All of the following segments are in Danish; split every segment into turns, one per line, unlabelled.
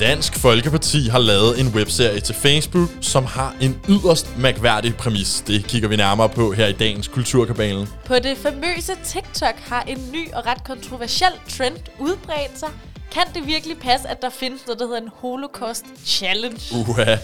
Dansk Folkeparti har lavet en webserie til Facebook, som har en yderst mærkværdig præmis. Det kigger vi nærmere på her i dagens Kulturkabalen.
På det famøse TikTok har en ny og ret kontroversiel trend udbredt sig. Kan det virkelig passe, at der findes noget, der hedder en Holocaust Challenge?
Uha.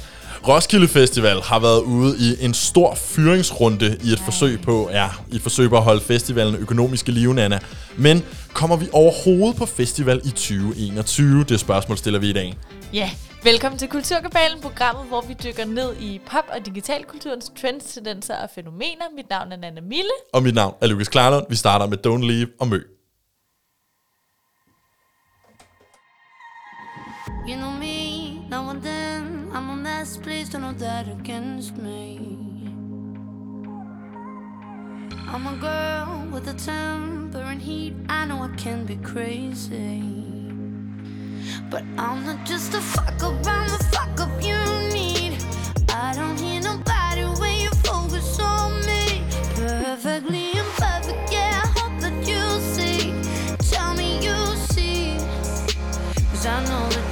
Roskilde Festival har været ude i en stor fyringsrunde i et forsøg på, ja, i et forsøg på at holde festivalen økonomisk i live, Nana. Men kommer vi overhovedet på festival i 2021? Det spørgsmål stiller vi i dag.
Ja, velkommen til Kulturkabalen, programmet, hvor vi dykker ned i pop- og digitalkulturens trends, tendenser og fænomener. Mit navn er Nana Mille.
Og mit navn er Lukas Klarlund. Vi starter med Don't Leave og Mø.
You know me, now and then. I'm a mess, please don't hold that against me. I'm a girl with a temper and heat. I know I can be crazy. But I'm not just a fuck up, I'm the fuck up you need. I don't hear nobody when you focus on me. Perfectly imperfect, yeah, I hope that you see. Tell me you see. Cause I know that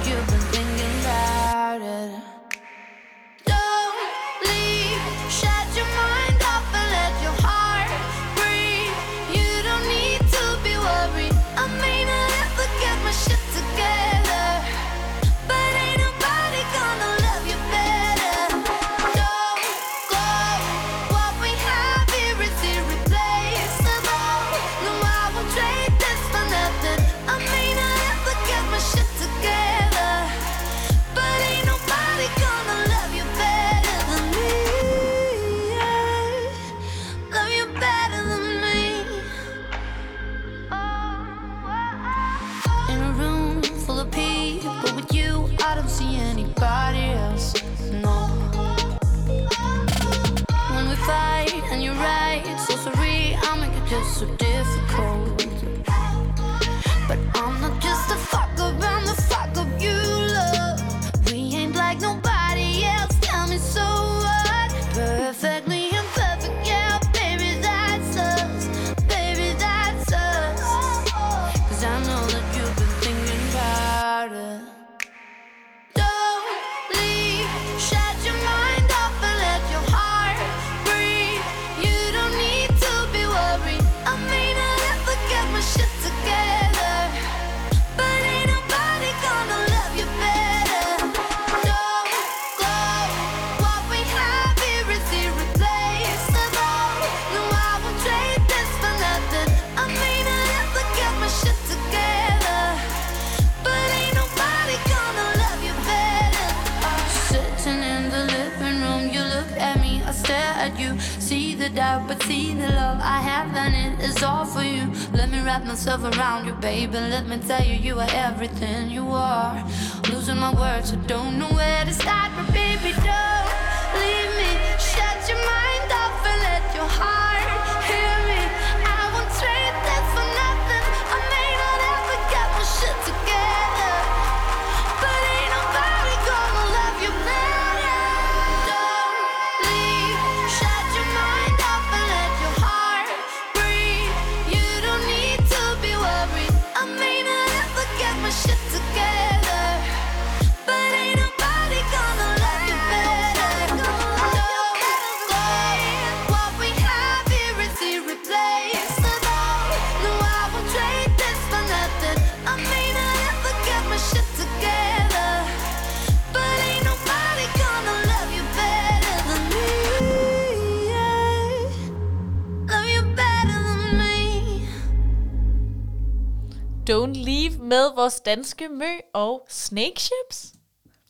vores danske mø og Snake Ships.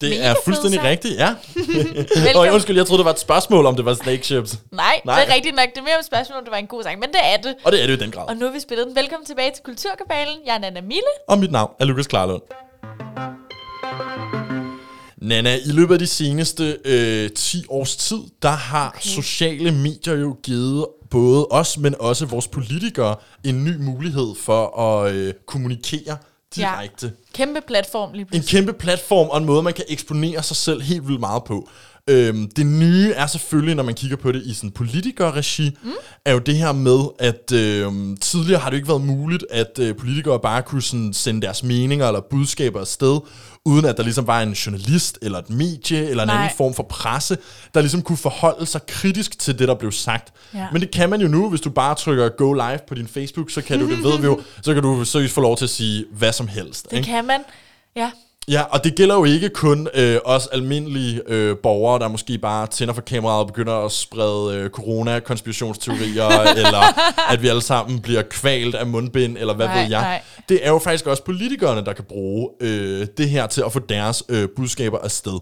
Det
Mega
er fuldstændig rigtigt, ja. Og undskyld, jeg troede, det var et spørgsmål, om det var Snake Chips.
Nej,
Nej.
det er rigtigt nok. Det er mere et spørgsmål, om det var en god sang, men det er det.
Og det er det i den grad.
Og nu har vi spillet den. Velkommen tilbage til Kulturkabalen. Jeg er Nana Mille.
Og mit navn er Lukas Klarlund. Nana, i løbet af de seneste øh, 10 års tid, der har okay. sociale medier jo givet både os, men også vores politikere en ny mulighed for at øh, kommunikere direkte.
Kæmpe platform lige
En
pludselig.
kæmpe platform og en måde, man kan eksponere sig selv helt vildt meget på. Øhm, det nye er selvfølgelig, når man kigger på det i sådan politikerregi, mm. er jo det her med, at øhm, tidligere har det ikke været muligt, at øh, politikere bare kunne sådan sende deres meninger eller budskaber afsted, uden at der ligesom var en journalist, eller et medie, eller en
Nej.
anden form for presse, der ligesom kunne forholde sig kritisk til det, der blev sagt.
Ja.
Men det kan man jo nu, hvis du bare trykker go live på din Facebook, så kan du, det ved vi jo, så kan du seriøst få lov til at sige hvad som helst.
Det
ikke?
kan man. Ja.
Ja, og det gælder jo ikke kun øh, os almindelige øh, borgere, der måske bare tænder for kameraet og begynder at sprede øh, corona-konspirationsteorier, eller at vi alle sammen bliver kvalt af mundbind, eller hvad
Nej,
ved jeg.
nej.
Det er jo faktisk også politikerne, der kan bruge øh, det her til at få deres øh, budskaber afsted.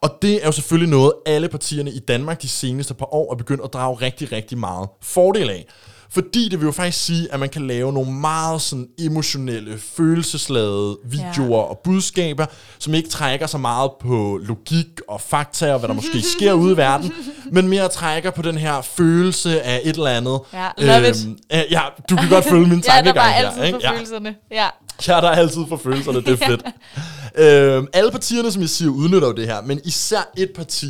Og det er jo selvfølgelig noget, alle partierne i Danmark de seneste par år er begyndt at drage rigtig, rigtig meget fordel af. Fordi det vil jo faktisk sige, at man kan lave nogle meget sådan emotionelle, følelsesladede videoer og budskaber, som ikke trækker så meget på logik og fakta og hvad der måske sker ude i verden, men mere trækker på den her følelse af et eller andet.
Ja, love it.
øh, ja, du kan godt følge min
Ja, der
tankegang
var
her.
altid
ikke?
for
Ja.
følelserne. Ja.
Ja, der er altid for følelserne, det er fedt. øhm, alle partierne, som jeg siger, udnytter jo det her, men især et parti,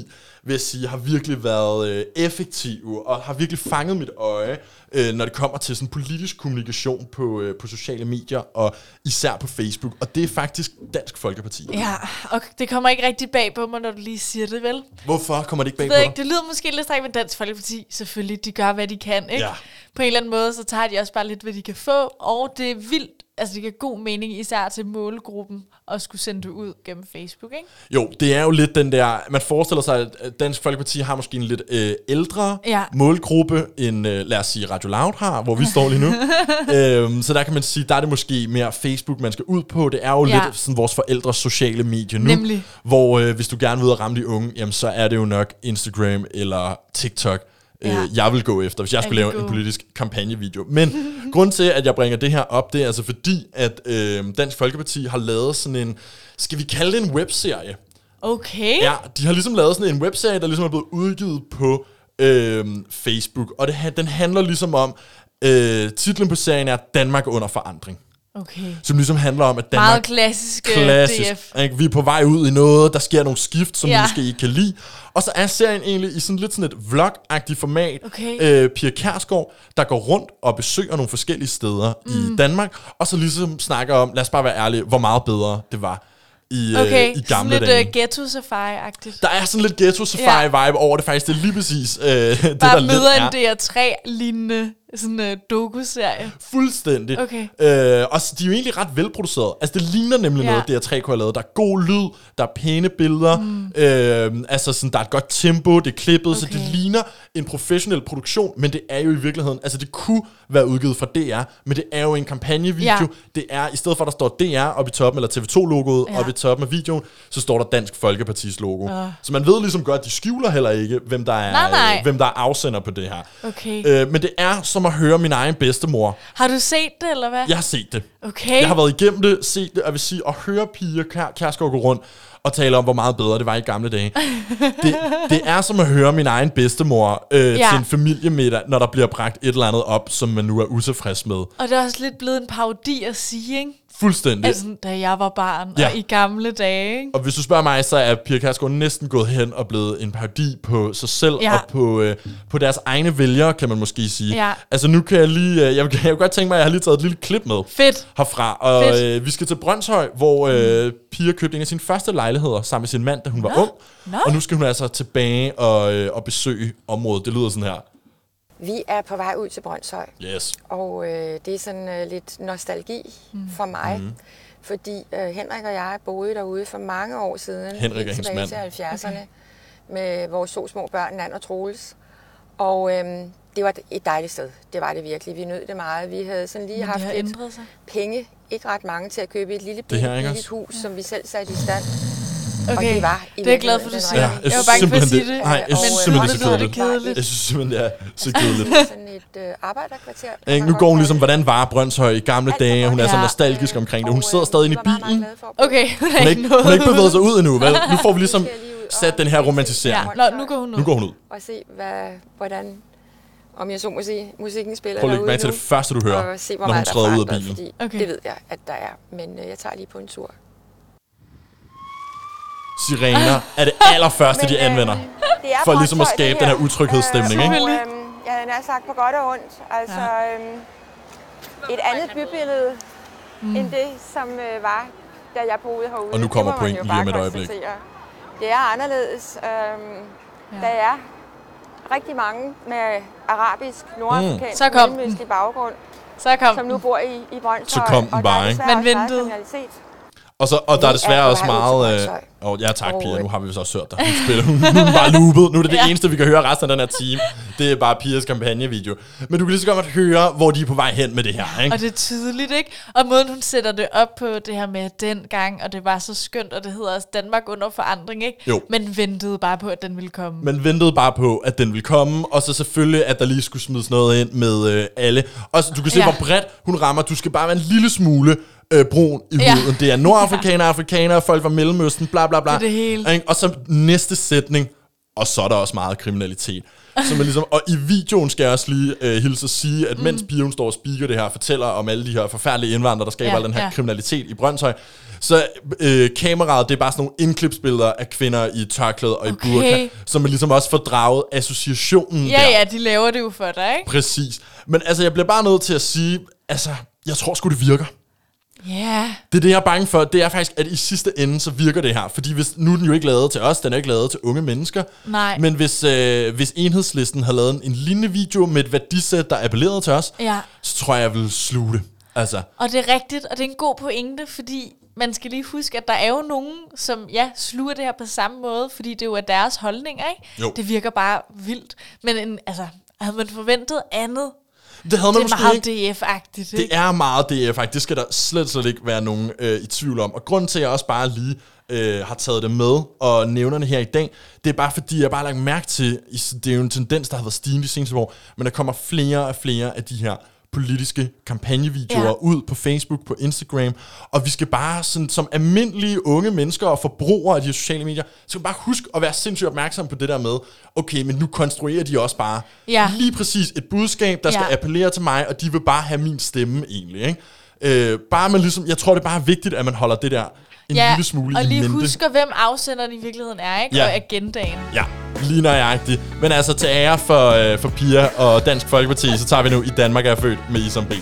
vil jeg sige, har virkelig været øh, effektive og har virkelig fanget mit øje, øh, når det kommer til sådan politisk kommunikation på, øh, på sociale medier og især på Facebook. Og det er faktisk Dansk Folkeparti.
ja, og det kommer ikke rigtig bag på mig, når du lige siger det, vel?
Hvorfor kommer det ikke bag på dig?
det lyder måske lidt strengt med Dansk Folkeparti. Selvfølgelig, de gør, hvad de kan, ikke?
Ja.
På en eller anden måde, så tager de også bare lidt, hvad de kan få. Og det er vildt, altså det giver god mening, især til målgruppen, at skulle sende det ud gennem Facebook, ikke?
Jo, det er jo lidt den der, man forestiller sig, at Dansk Folkeparti har måske en lidt øh, ældre
Ja.
målgruppe, end øh, lad os sige Radio Loud har, hvor vi står lige nu. øhm, så der kan man sige, der er det måske mere Facebook, man skal ud på. Det er jo
Ja.
lidt sådan vores forældres sociale medie nu.
Nemlig.
Hvor øh, hvis du gerne vil ud og ramme de unge, jamen så er det jo nok Instagram eller TikTok.
Ja.
Øh, jeg vil gå efter, hvis jeg skulle lave en politisk kampagnevideo. Men grund til, at jeg bringer det her op, det er altså fordi, at øh, Dansk Folkeparti har lavet sådan en, skal vi kalde det en webserie?
Okay.
Ja, de har ligesom lavet sådan en webserie, der ligesom er blevet udgivet på øhm, Facebook. Og det, den handler ligesom om, øh, titlen på serien er Danmark under forandring.
Okay.
Som ligesom handler om, at Danmark
Meget klassisk, øh,
klassisk.
DF.
Ikke? Vi er på vej ud i noget, der sker nogle skift, som ja.
Ja.
vi måske ikke kan lide. Og så er serien egentlig i sådan lidt sådan et vlog-agtigt format.
Okay.
Øh, Pia Kærsgaard, der går rundt og besøger nogle forskellige steder mm. i Danmark, og så ligesom snakker om, lad os bare være ærlige, hvor meget bedre det var i,
Okay,
øh, i gamle
sådan lidt
dage.
uh, ghetto safari-agtigt.
Der er sådan lidt ghetto safari-vibe over det faktisk. Det er lige præcis øh, det, der
Bare
lidt
møder
er.
en DR3-lignende sådan uh, doku-serie.
Fuldstændig.
Okay.
Øh, og de er jo egentlig ret velproduceret. Altså, det ligner nemlig
Ja.
noget, DR3 kunne have lavet. Der er god lyd, der er pæne billeder, mm. øh, altså sådan, der er et godt tempo, det er klippet, okay. så det ligner en professionel produktion, men det er jo i virkeligheden, altså det kunne være udgivet fra DR, men det er jo en kampagnevideo.
Ja.
Det er, i stedet for at der står DR oppe i toppen, eller TV2-logoet
Ja.
oppe i toppen af videoen, så står der Dansk Folkepartis logo.
Åh.
Så man ved ligesom godt, de skjuler heller ikke, hvem der er,
Nej, nej.
øh, hvem der er afsender på det her.
Okay.
Øh, men det er som at høre min egen bedstemor.
Har du set det, eller hvad?
Jeg har set det.
Okay.
Jeg har været igennem det, set det, og jeg vil sige, at høre Pia Kær- Kærsgaard gå rundt og tale om, hvor meget bedre det var i gamle dage. det, det er som at høre min egen bedstemor øh,
Ja.
ja. til en familiemiddag, når der bliver bragt et eller andet op, som man nu er utilfreds med.
Og det er også lidt blevet en parodi at sige, ikke?
Fuldstændig.
Altså, da jeg var barn,
Ja.
og i gamle dage, ikke?
Og hvis du spørger mig, så er Pia Kærsgaard næsten gået hen og blevet en parodi på sig selv
Ja.
og på, øh, på deres egne vælgere, kan man måske sige.
Ja.
Altså nu kan jeg lige, øh, jeg, vil- jeg vil godt tænke mig, at jeg har lige taget et lille klip med.
Fedt.
herfra. Og
Fedt.
øh, vi skal til Brøndshøj, hvor øh, Pia købte en af sine første lejligheder sammen med sin mand, da hun var
Nå.
ung.
Nå.
Og nu skal hun altså tilbage og, øh, og besøge området. Det lyder sådan her.
Vi er på vej ud til Brøndshøj,
Yes.
og øh, det er sådan øh, lidt nostalgi mm. for mig. Mm. Fordi øh, Henrik og jeg boede derude for mange år siden,
Henrik
helt
hendes
tilbage
mand.
til 70'erne, okay. med vores to små børn, Nan og Troels. Og øh, det var et dejligt sted. Det var det virkelig. Vi nød det meget. Vi havde sådan lige
Men
haft lidt penge, ikke ret mange, til at købe et lille
Det her,
billigt,
også?
hus, som vi selv satte i stand.
Okay,
det var i
det er jeg glad for, du siger.
Ja, jeg
jeg var bange for at
simpelthen
sige
det-
det.
nej, jeg
synes
simpelthen, det er så kedeligt. Jeg synes simpelthen, det er så kedeligt.
Sådan et øh, arbejderkvarter.
Ikke? Nu går hun ligesom, hvordan var Brøndshøj i gamle dage? Hun er så nostalgisk omkring det. Hun
Og,
sidder
øh,
stadig inde i bilen.
Okay, hun er
har
ikke
hun har ikke bevæget sig ud endnu, vel? Nu får vi ligesom
lige
sat
og
den her
se
romantisering.
Ja, Nå, nu går hun ud.
Nu går hun ud.
Og se, hvad, hvordan, om jeg så må sige, musikken spiller
Prøv at lægge
derude
mærke til det første, du hører,
og se, hvor
når hun
er
træder ud af bilen.
Fordi
Okay.
Det ved jeg, at der er. Men øh, jeg tager lige på en tur.
Sirener er det allerførste, de
Men, øh,
anvender.
det er
For ligesom at skabe den her utryghedsstemning, ikke?
Og, øhm, jeg havde nær sagt på godt og ondt. Altså, øhm, et andet bybillede mm. end det, som øh, var, da jeg boede herude.
Og nu kommer pointen lige om et øjeblik.
Det er anderledes. Øhm, ja. Der er rigtig mange med arabisk, nordafrikansk,
Mm. Kom den.
mellemøstlig baggrund,
Så kom
som nu
den.
bor i, i Brøndshøj.
Så kom den bare,
der er
ikke?
Man ventede.
Og, så, og der er desværre
er
også meget... Øh,
Brøndshøj.
oh, ja, tak,
Og,
Pia.
øh,
Nu har vi vist også hørt dig. Hun spiller hun, bare loopet. Nu er det det
Ja.
eneste, vi kan høre resten af den her time. Det er bare Pias kampagnevideo. Men du kan lige så godt høre, hvor de er på vej hen med det her. Ikke?
Og det er tydeligt, ikke? Og måden, hun sætter det op på, det her med dengang, og det var så skønt, og det hedder også Danmark under forandring, ikke?
Jo.
Men ventede bare på, at den ville komme.
Man ventede bare på, at den ville komme, og så selvfølgelig, at der lige skulle smides noget ind med øh, alle. Og så, du kan se,
Ja.
hvor bredt hun rammer. Du skal bare være en lille smule øh, brun i
Ja.
huden. Det er nordafrikanere, afrikanere, folk fra Mellemøsten, bla bla bla.
Det er det hele.
Og så næste sætning, og så er der også meget kriminalitet. Så man ligesom, og i videoen skal jeg også lige øh, hilse at sige, at mens Pia hun står og speaker det her, fortæller om alle de her forfærdelige indvandrere, der skaber
Ja,
al den her
ja.
kriminalitet i Brøndshøj, så øh, kameraet, det er bare sådan nogle indklipsbilleder af kvinder i tørklæde og
Okay.
i burka, så man ligesom også får draget associationen
Ja,
der.
ja, de laver det jo for dig, ikke?
Præcis. Men altså, jeg bliver bare nødt til at sige, altså, jeg tror sgu, det virker.
Ja.
Det er det, jeg er bange for. Det er faktisk, at i sidste ende, så virker det her. Fordi hvis, nu er den jo ikke lavet til os, den er ikke lavet til unge mennesker.
Nej.
Men hvis, øh, hvis enhedslisten har lavet en, en lignende video med et værdisæt, der appellerede til os,
Ja.
så tror jeg, jeg vil sluge det. Altså,
Og det er rigtigt, og det er en god pointe, fordi man skal lige huske, at der er jo nogen, som ja, sluger det her på samme måde, fordi det jo er deres holdninger, ikke?
Jo.
Det virker bare vildt. Men en, altså, havde man forventet andet?
Det havde man
Det er
måske ikke.
meget DF-agtigt, ikke?
Det er meget DF, faktisk. Det skal der slet, slet ikke være nogen øh, i tvivl om. Og grunden til, at jeg også bare lige øh, har taget det med og nævner det her i dag, det er bare fordi, jeg bare har lagt mærke til, det er jo en tendens, der har været stigende de seneste år, men der kommer flere og flere af de her politiske kampagnevideoer
Ja.
ud på Facebook, på Instagram, og vi skal bare sådan, som almindelige unge mennesker og forbrugere af de sociale medier, skal bare huske at være sindssygt opmærksom på det der med, okay, men nu konstruerer de også bare
Ja.
lige præcis et budskab, der skal
Ja.
appellere til mig, og de vil bare have min stemme egentlig, ikke? Øh, bare man ligesom, jeg tror, det er bare vigtigt, at man holder det der en
ja,
lille smule
og
i
lige
mente.
husker, hvem afsenderen i virkeligheden er, ikke?
Ja.
Og agendaen.
Ja, lige nøjagtigt. Men altså til ære for, øh, for Pia og Dansk Folkeparti, så tager vi nu i Danmark er født med Isam B.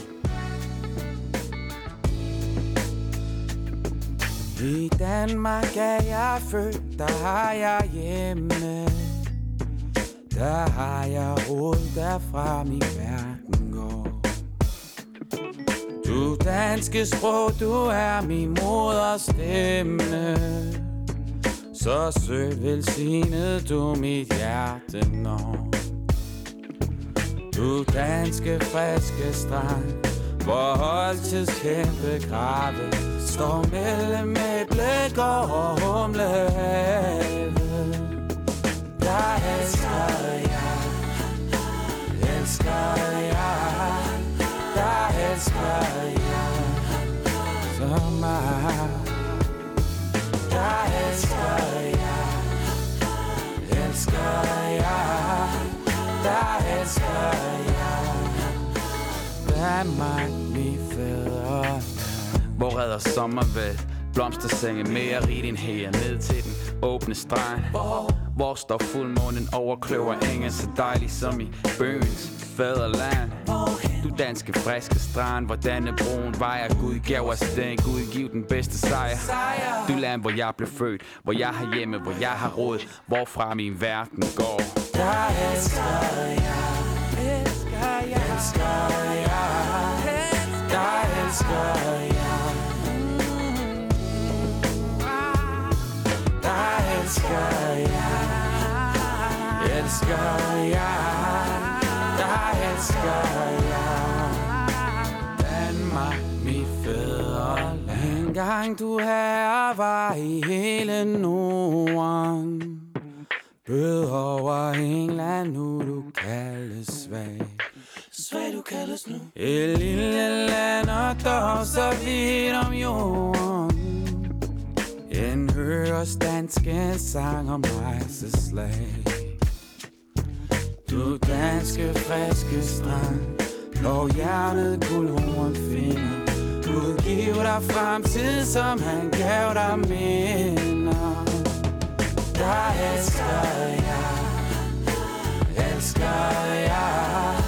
I Danmark er jeg født, der har jeg hjemme Der har jeg råd, derfra min verden går du danske sprog, du er min moders stemme. Så sødt velsignet du mit hjerte når Du danske friske strand Hvor holdtids kæmpe grave Står mellem et blik og humlehave. Jeg elsker jer. Elsker jer. Jeg elsker jer Så meget Jeg elsker jer Elsker jer Jeg elsker jer Danmark, mit
Hvor redder sommervæld Blomstersenge mere rigt end her Ned til den åbne strand. Hvor står fuldmånen over kløver enge Så dejlig som i bøgens fædreland Du danske friske strand Hvor denne broen? Vejer Gud gav os den. Gud giv den bedste sejr. Du land hvor jeg blev født Hvor jeg har hjemme Hvor jeg har råd Hvorfra min verden går.
Der elsker jeg Elsker jeg Elsker jer. Jeg elsker jer. Jeg elsker Elsker Jeg gang du her var i hele Norden. Bød over England, nu du kaldes svag. Svag du kaldes nu. Et lille land og dog så vidt om jorden. En høres danske sang om rejseslag. Du danske friske strand Blå hjernet guldhorn finder Gud giv dig fremtid, som han gav dig minder.
Jeg elsker jeg, Elsker jeg,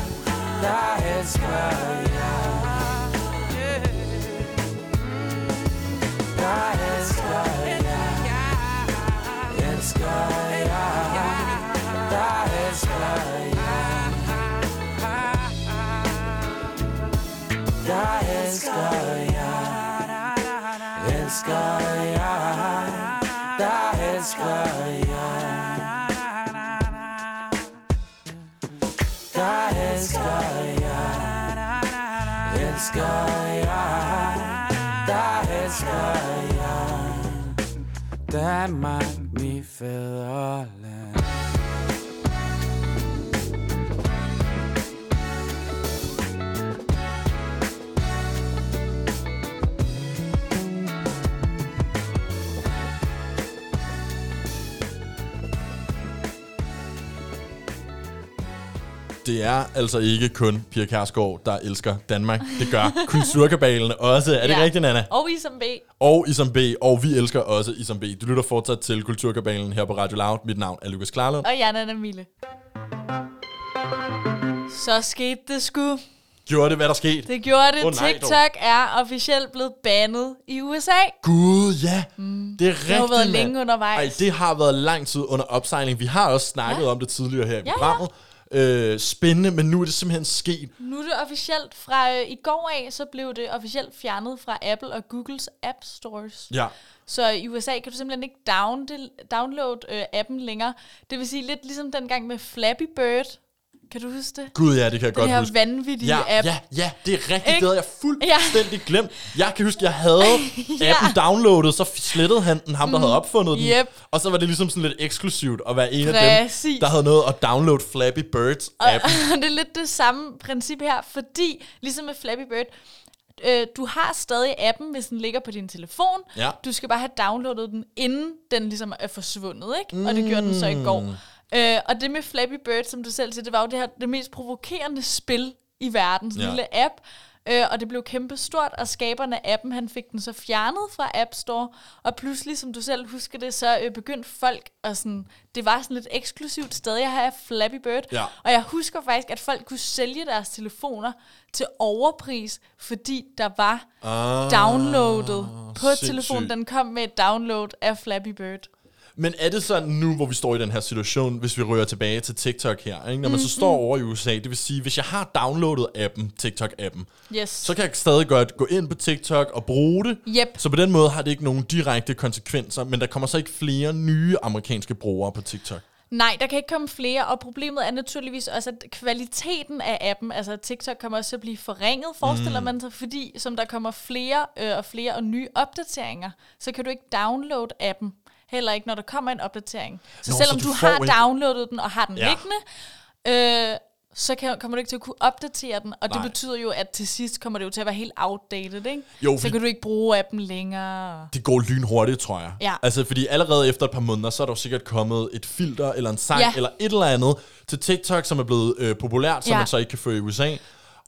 Jeg elsker jer. Jeg elsker jer. Elsker jer. Elsker Jeg. Elsker jeg, der Elsker jeg. Der elsker Jeg. Elsker jeg, der Elsker Jeg. Der er mange fædre
Det er altså ikke kun Pia Kærsgaard, der elsker Danmark. Det gør kulturkabalen også. Er det
Ja.
ja. rigtigt, Nana?
Og I som B.
Og Isam B. Og vi elsker også Isam B. Du lytter fortsat til Kulturkabalen her på Radio Loud. Mit navn er Lukas Klarlund.
Og Jan Anna Mille. Så skete det sgu.
Gjorde det, hvad der skete?
Det gjorde det.
Åh, nej, dog.
TikTok er officielt blevet bandet i USA.
Gud, ja. Mm. Det er rigtigt,
Det har været længe undervejs.
Ej, det har været lang tid under opsejling. Vi har også snakket
Ja.
om det tidligere her i
ja.
programmet. Øh, spændende, men nu er det simpelthen sket.
Nu er det officielt fra øh, i går af, så blev det officielt fjernet fra Apple og Googles App Stores.
Ja.
Så i USA kan du simpelthen ikke down, downloade øh, appen længere. Det vil sige lidt ligesom dengang med Flappy Bird. Kan du huske det?
Gud, ja, det kan jeg
Den
godt
her
huske.
vanvittige
Ja,
app.
ja, ja, det er rigtigt.
Ikke?
Det havde jeg fuldstændig glemt. Jeg kan huske, jeg havde
Ja.
appen downloadet, så slettede han den, ham der havde opfundet den.
Yep.
Og så var det ligesom sådan lidt eksklusivt at være en af dem,
Præcis.
der havde noget at downloade Flappy Birds appen.
Og det er lidt det samme princip her, fordi ligesom med Flappy Bird, øh, du har stadig appen, hvis den ligger på din telefon.
Ja.
Du skal bare have downloadet den, inden den ligesom er forsvundet, ikke? Mm. Og det gjorde den så i går. Øh, og det med Flappy Bird, som du selv siger, det var jo det her det mest provokerende spil i verden, sådan en
Ja.
lille app. Øh, og det blev kæmpe stort, og skaberne af appen, han fik den så fjernet fra App Store. Og pludselig, som du selv husker det, så øh, begyndte folk at sådan, det var sådan lidt eksklusivt sted, jeg har Flappy Bird.
Ja.
Og jeg husker faktisk, at folk kunne sælge deres telefoner til overpris, fordi der var
Ah,
downloadet på
sindssygt.
telefonen. Den kom med et download af Flappy Bird.
Men er det sådan nu, hvor vi står i den her situation, hvis vi rører tilbage til TikTok her, ikke? når man så står over i USA, det vil sige, hvis jeg har downloadet appen, TikTok-appen,
Yes.
så kan jeg stadig godt gå ind på TikTok og bruge det.
Yep.
Så på den måde har det ikke nogen direkte konsekvenser, men der kommer så ikke flere nye amerikanske brugere på TikTok.
Nej, der kan ikke komme flere, og problemet er naturligvis også, at kvaliteten af appen, altså TikTok kommer også til at blive forringet, forestiller mm. man sig, fordi som der kommer flere øh, og flere og nye opdateringer, så kan du ikke downloade appen, heller ikke når der kommer en opdatering. Så
Nå,
selvom
så
du,
du
har
ikke-
downloadet den og har den
Ja.
liggende, øh, så kan, kommer du ikke til at kunne opdatere den, og
Nej.
det betyder jo, at til sidst kommer det jo til at være helt outdated, ikke?
Jo,
så kan du ikke bruge appen længere.
Det går lynhurtigt, tror jeg.
Ja.
Altså, fordi allerede efter et par måneder, så er der jo sikkert kommet et filter, eller en sang,
Ja.
eller et eller andet til TikTok, som er blevet øh, populært, som
Ja.
man så ikke kan få i USA.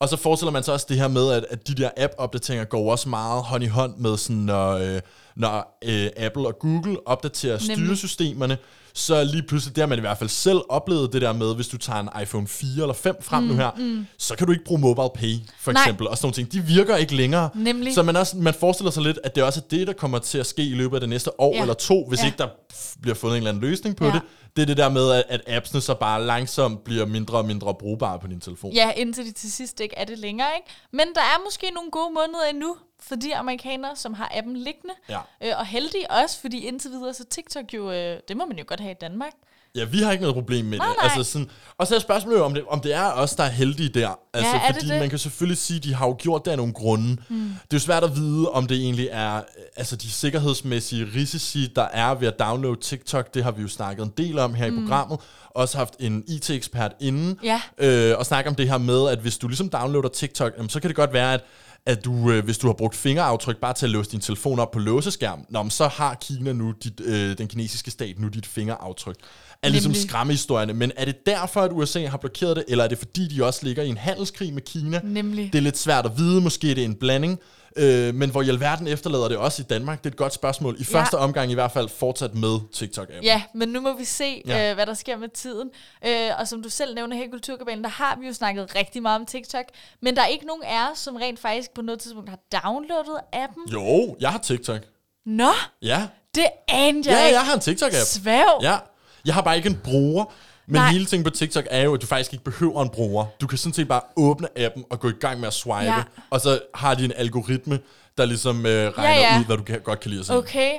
Og så forestiller man sig også det her med, at, at de der app-opdateringer går også meget hånd i hånd med, sådan, når, øh, når øh, Apple og Google opdaterer
Nemlig.
styresystemerne, så lige pludselig, det har man i hvert fald selv oplevet det der med, hvis du tager en iPhone 4 eller 5 frem mm, nu her, mm. så kan du ikke bruge mobile pay, for
Nej.
eksempel, og sådan nogle ting. De virker ikke længere.
Nemlig.
Så man, også, man forestiller sig lidt, at det også er det, der kommer til at ske i løbet af det næste år
Ja.
eller to, hvis
Ja.
ikke der bliver fundet en eller anden løsning på
Ja.
det. Det er det der med, at, at appsene så bare langsomt bliver mindre og mindre brugbare på din telefon.
Ja, indtil de til sidst ikke er det længere, ikke? Men der er måske nogle gode måneder endnu for de amerikanere, som har appen liggende.
Ja.
Øh, og heldige også, fordi indtil videre, så TikTok jo, øh, det må man jo godt have i Danmark.
Ja, vi har ikke noget problem med
Nej,
det.
nej.
Altså sådan, og så er spørgsmålet jo, om det, om det er os, der er heldige der. Altså,
det
fordi
det?
man kan selvfølgelig sige, at de har jo gjort det af nogle grunde. Mm. Det er jo svært at vide, om det egentlig er øh, altså de sikkerhedsmæssige risici, der er ved at downloade TikTok. Det har vi jo snakket en del om her i programmet. Også haft en IT-ekspert inden.
Ja.
Øh, og snakke om det her med, at hvis du ligesom downloader TikTok, jamen, så kan det godt være, at at du, øh, hvis du har brugt fingeraftryk bare til at låse din telefon op på låseskærmen, nå, men så har Kina nu, dit, øh, den kinesiske stat nu dit fingeraftryk. Er ligesom
Nemlig.
skræmmehistorierne. Men er det derfor, at USA har blokeret det, eller er det fordi, de også ligger i en handelskrig med Kina?
Nemlig.
Det er lidt svært at vide. Måske er det en blanding. Øh, men hvor i alverden efterlader det også i Danmark? Det er et godt spørgsmål. I
Ja.
første omgang i hvert fald fortsat med TikTok-appen.
Ja, men nu må vi se,
Ja.
øh, hvad der sker med tiden. Øh, og som du selv nævner her i Kulturkabalen, der har vi jo snakket rigtig meget om TikTok. Men der er ikke nogen af os, som rent faktisk på noget tidspunkt har downloadet appen.
Jo, jeg har TikTok.
Nå,
Ja.
det anede jeg
Ja,
ikke.
jeg har en TikTok-app.
Svæv.
Ja. Jeg har bare ikke en bruger. Men
Nej.
hele ting på TikTok er jo, at du faktisk ikke behøver en bruger. Du kan sådan set bare åbne appen og gå i gang med at swipe.
Ja.
Og så har de en algoritme, der ligesom øh, regner
ja.
ud, hvad du kan, godt kan lide at se.
Okay.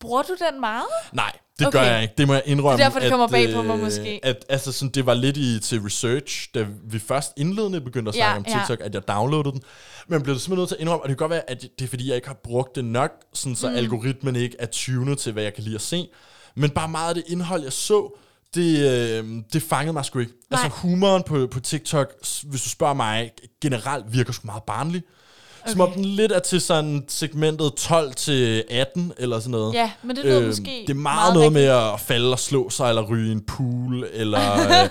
Bruger du den meget?
Nej, det
Okay.
gør jeg ikke. Det må jeg indrømme.
Det er derfor, det
at,
kommer bag på mig
øh,
måske.
At, altså, sådan, det var lidt i, til research, da vi først indledende begyndte at
Ja,
snakke om
ja.
TikTok, at jeg downloadede den. Men blev simpelthen nødt til at indrømme, og det kan godt være, at det er fordi, jeg ikke har brugt det nok, sådan, så mm. algoritmen ikke er tunet til, hvad jeg kan lide at se. Men bare meget af det indhold, jeg så, det, øh, det fangede mig sgu ikke.
Nej.
Altså humoren på, på TikTok, hvis du spørger mig, generelt virker sgu meget barnlig. Okay. Som om den lidt er til sådan segmentet 12 til 18 eller sådan noget.
Ja, men det lyder
Øhm,
måske
Det er meget,
meget
noget
rigtigt.
med at falde og slå sig, eller ryge en pool, eller... øh,
Det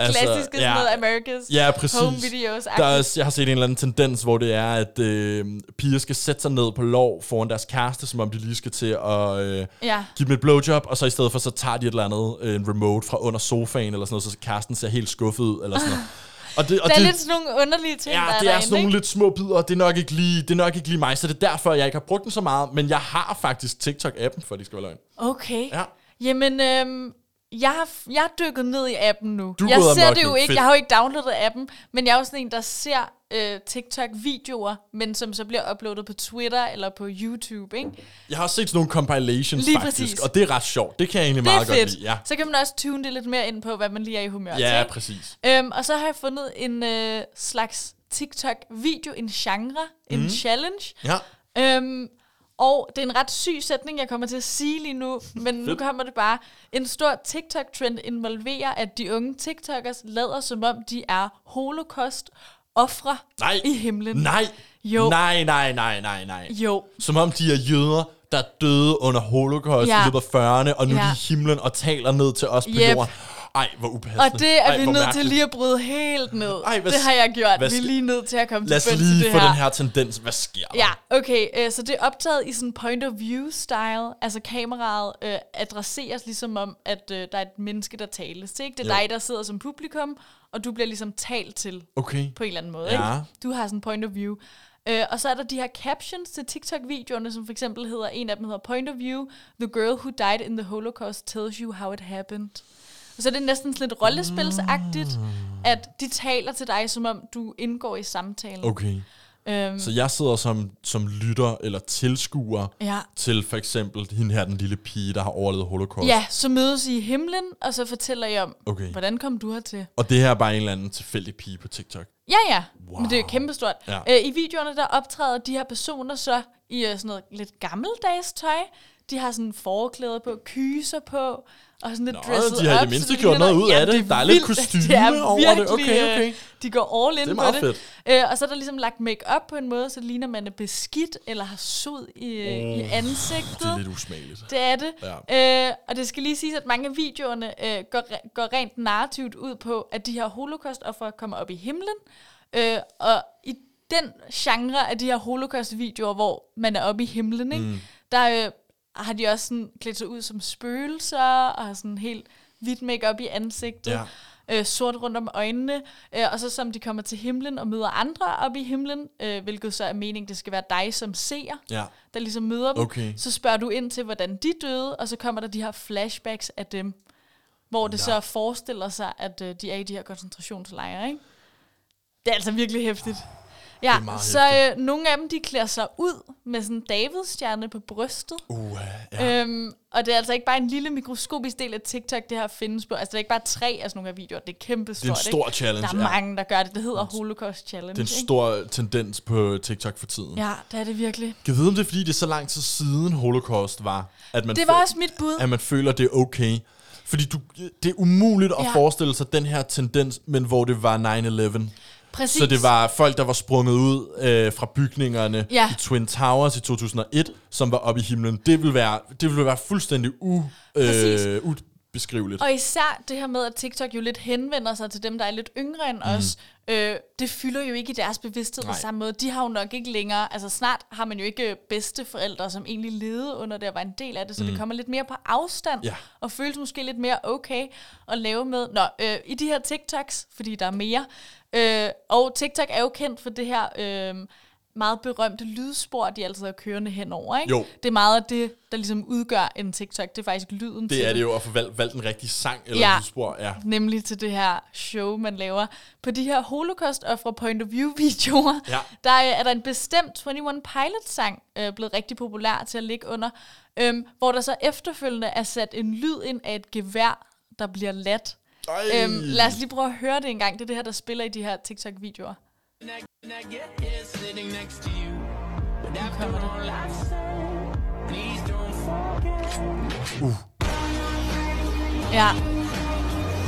altså,
klassiske
ja.
sådan noget America's
ja, præcis.
home videos.
Der er, jeg har set en eller anden tendens, hvor det er, at øh, piger skal sætte sig ned på lov foran deres kæreste, som om de lige skal til at øh,
Ja.
give dem et blowjob, og så i stedet for, så tager de et eller andet, øh, en remote fra under sofaen, eller sådan noget, så kæresten ser helt skuffet ud, eller sådan noget. Og det, og
Der er
det,
lidt sådan nogle underlige ting,
Ja,
der er
det er
derinde,
sådan nogle lidt små bidder, og det er, nok ikke lige, det er nok ikke lige mig, så det er derfor, jeg ikke har brugt den så meget, men jeg har faktisk TikTok-appen, for det skal være løgn.
Okay.
Ja.
Jamen, øhm, jeg har, jeg har dykket ned i appen nu.
Du
jeg ser det jo
nu.
ikke.
Fedt.
Jeg har jo ikke downloadet appen, men jeg er jo sådan en, der ser øh, TikTok-videoer, men som så bliver uploadet på Twitter eller på YouTube, ikke?
Jeg har også set sådan nogle compilations
Lige
faktisk,
præcis.
og det er ret sjovt. Det kan jeg egentlig
Det
meget godt
fedt.
lide. Ja,
Så kan man også tune det lidt mere ind på, hvad man lige er i humør
ja
til.
præcis.
Øhm, og så har jeg fundet en øh, slags TikTok-video, en genre, en
Mhm.
challenge.
Ja.
Øhm, og det er en ret syg sætning, jeg kommer til at sige lige nu, men nu kommer det bare. En stor TikTok-trend involverer, at de unge TikTokers lader som om, de er holocaust-ofre
Nej.
i himlen.
Nej.
Jo.
Nej, nej, nej, nej, nej.
Jo.
Som om de er jøder, der døde under holocaust
Ja.
i løbet af 40'erne, og nu
Ja.
de i himlen og taler ned til os på
Yep.
jorden. Ej, hvor upassende.
Og det er
Ej,
vi nødt til lige at bryde helt ned.
Ej, hvad
det har jeg gjort.
hvad
Vi er lige nødt til at komme
Lad os
til bunds i
lige
det
få
her.
den her tendens. Hvad sker der?
Ja, okay. Øh, så det er optaget i sådan point of view style. Altså kameraet øh, adresseres ligesom om, at øh, der er et menneske, der tales til. Ikke? Det er
Jo.
dig, der sidder som publikum, og du bliver ligesom talt til
Okay.
på en eller anden måde.
Ja.
Ikke? Du har sådan point of view. Øh, og så er der de her captions til TikTok-videoerne, som for eksempel hedder, en af dem hedder Point of View, The girl who died in the Holocaust tells you how it happened. Og så er det næsten lidt rollespilsagtigt, at de taler til dig, som om du indgår i samtalen.
Okay.
Øhm,
Så jeg sidder som, som lytter eller tilskuer
ja.
til for eksempel hende her, den lille pige, der har overlevet holocaust.
Ja, så mødes I i himlen, og så fortæller I om,
Okay.
hvordan kom du hertil?
Og det her er bare en eller anden tilfældig pige på TikTok.
Ja, ja, wow. Men det er jo kæmpestort.
Ja.
Øh, I videoerne, der optræder de her personer så i øh, sådan noget lidt gammeldags tøj. De har sådan forklæder på, kyser på, og sådan lidt
Nå,
dresset
de har i det mindste
det
gjort noget ud af det.
er
Der er lidt
det er
over det. Okay, okay.
øh, De går all in
Det
på
meget
det.
fedt.
Øh, og så er der ligesom lagt make-up på en måde, så det ligner, man er beskidt eller har sod i, øh, i ansigtet.
Det er lidt usmageligt.
Det er det.
Ja.
Øh, og det skal lige siges, at mange af videoerne øh, går, re- går rent narrativt ud på, at de her holocaust-offer kommer op i himlen. Øh, og i den genre af de her holocaust-videoer, hvor man er oppe i himlen, ikke? Mm. der øh, har de også sådan klædt sig ud som spøgelser, og har sådan helt hvidt make i ansigtet.
Ja.
Øh, sort rundt om øjnene, øh, og så som de kommer til himlen og møder andre op i himlen, øh, hvilket så er meningen, det skal være dig som seer,
Ja.
der ligesom møder dem,
Okay.
så spørger du ind til, hvordan de døde, og så kommer der de her flashbacks af dem, hvor det
Nå.
så forestiller sig, at øh, de er i de her koncentrationslejre, ikke? Det er altså virkelig hæftigt. Ja,
er meget
så øh, nogle af dem, de klæder sig ud med sådan en Davids-stjerne på brystet.
Uh, ja.
Øhm, og det er altså ikke bare en lille mikroskopisk del af TikTok, det her findes på. Altså, det er ikke bare tre af sådan nogle her videoer. Det er kæmpe stort,
Det er en stor
ikke?
challenge.
Der er
ja.
mange, der gør det. Det hedder Holocaust Challenge,
Det er en
ikke?
stor tendens på TikTok for tiden.
Ja, det er det virkelig.
Kan vide, om det er, fordi det er så lang tid siden holocaust var, at man,
Det var også mit bud.
at man føler, det er okay. Fordi du, det er umuligt at
Ja.
forestille sig den her tendens, men hvor det var 9-11.
Præcis.
Så det var folk, der var sprunget ud øh, fra bygningerne
Ja.
i Twin Towers i 2001, som var oppe i himlen. Det ville være, det ville være fuldstændig u,
Præcis.
øh, beskriveligt.
Og især det her med, at TikTok jo lidt henvender sig til dem, der er lidt yngre end os, øh, det fylder jo ikke i deres bevidsthed på
Nej.
samme måde. De har jo nok ikke længere, altså snart har man jo ikke bedste forældre, som egentlig levede under det og var en del af det, så det kommer lidt mere på afstand,
Ja.
og føles måske lidt mere okay at lave med. Nå, øh, i de her TikToks, fordi der er mere, øh, og TikTok er jo kendt for det her... Øh, meget berømte lydspor, de altid har kørende henover, ikke?
Jo.
Det er meget af det, der ligesom udgør en TikTok. Det er faktisk lyden til
Det er det jo at få valgt, valgt en rigtig sang eller
Ja.
lydspor. Ja.
nemlig til det her show, man laver. På de her holocaust og fra point of view videoer,
Ja.
der er, er der en bestemt 21 Pilots sang øh, blevet rigtig populær til at ligge under, øhm, hvor der så efterfølgende er sat en lyd ind af et gevær, der bliver ladt. Øhm, lad os lige prøve at høre det en gang. Det er det her, der spiller i de her TikTok-videoer. Det. Ja.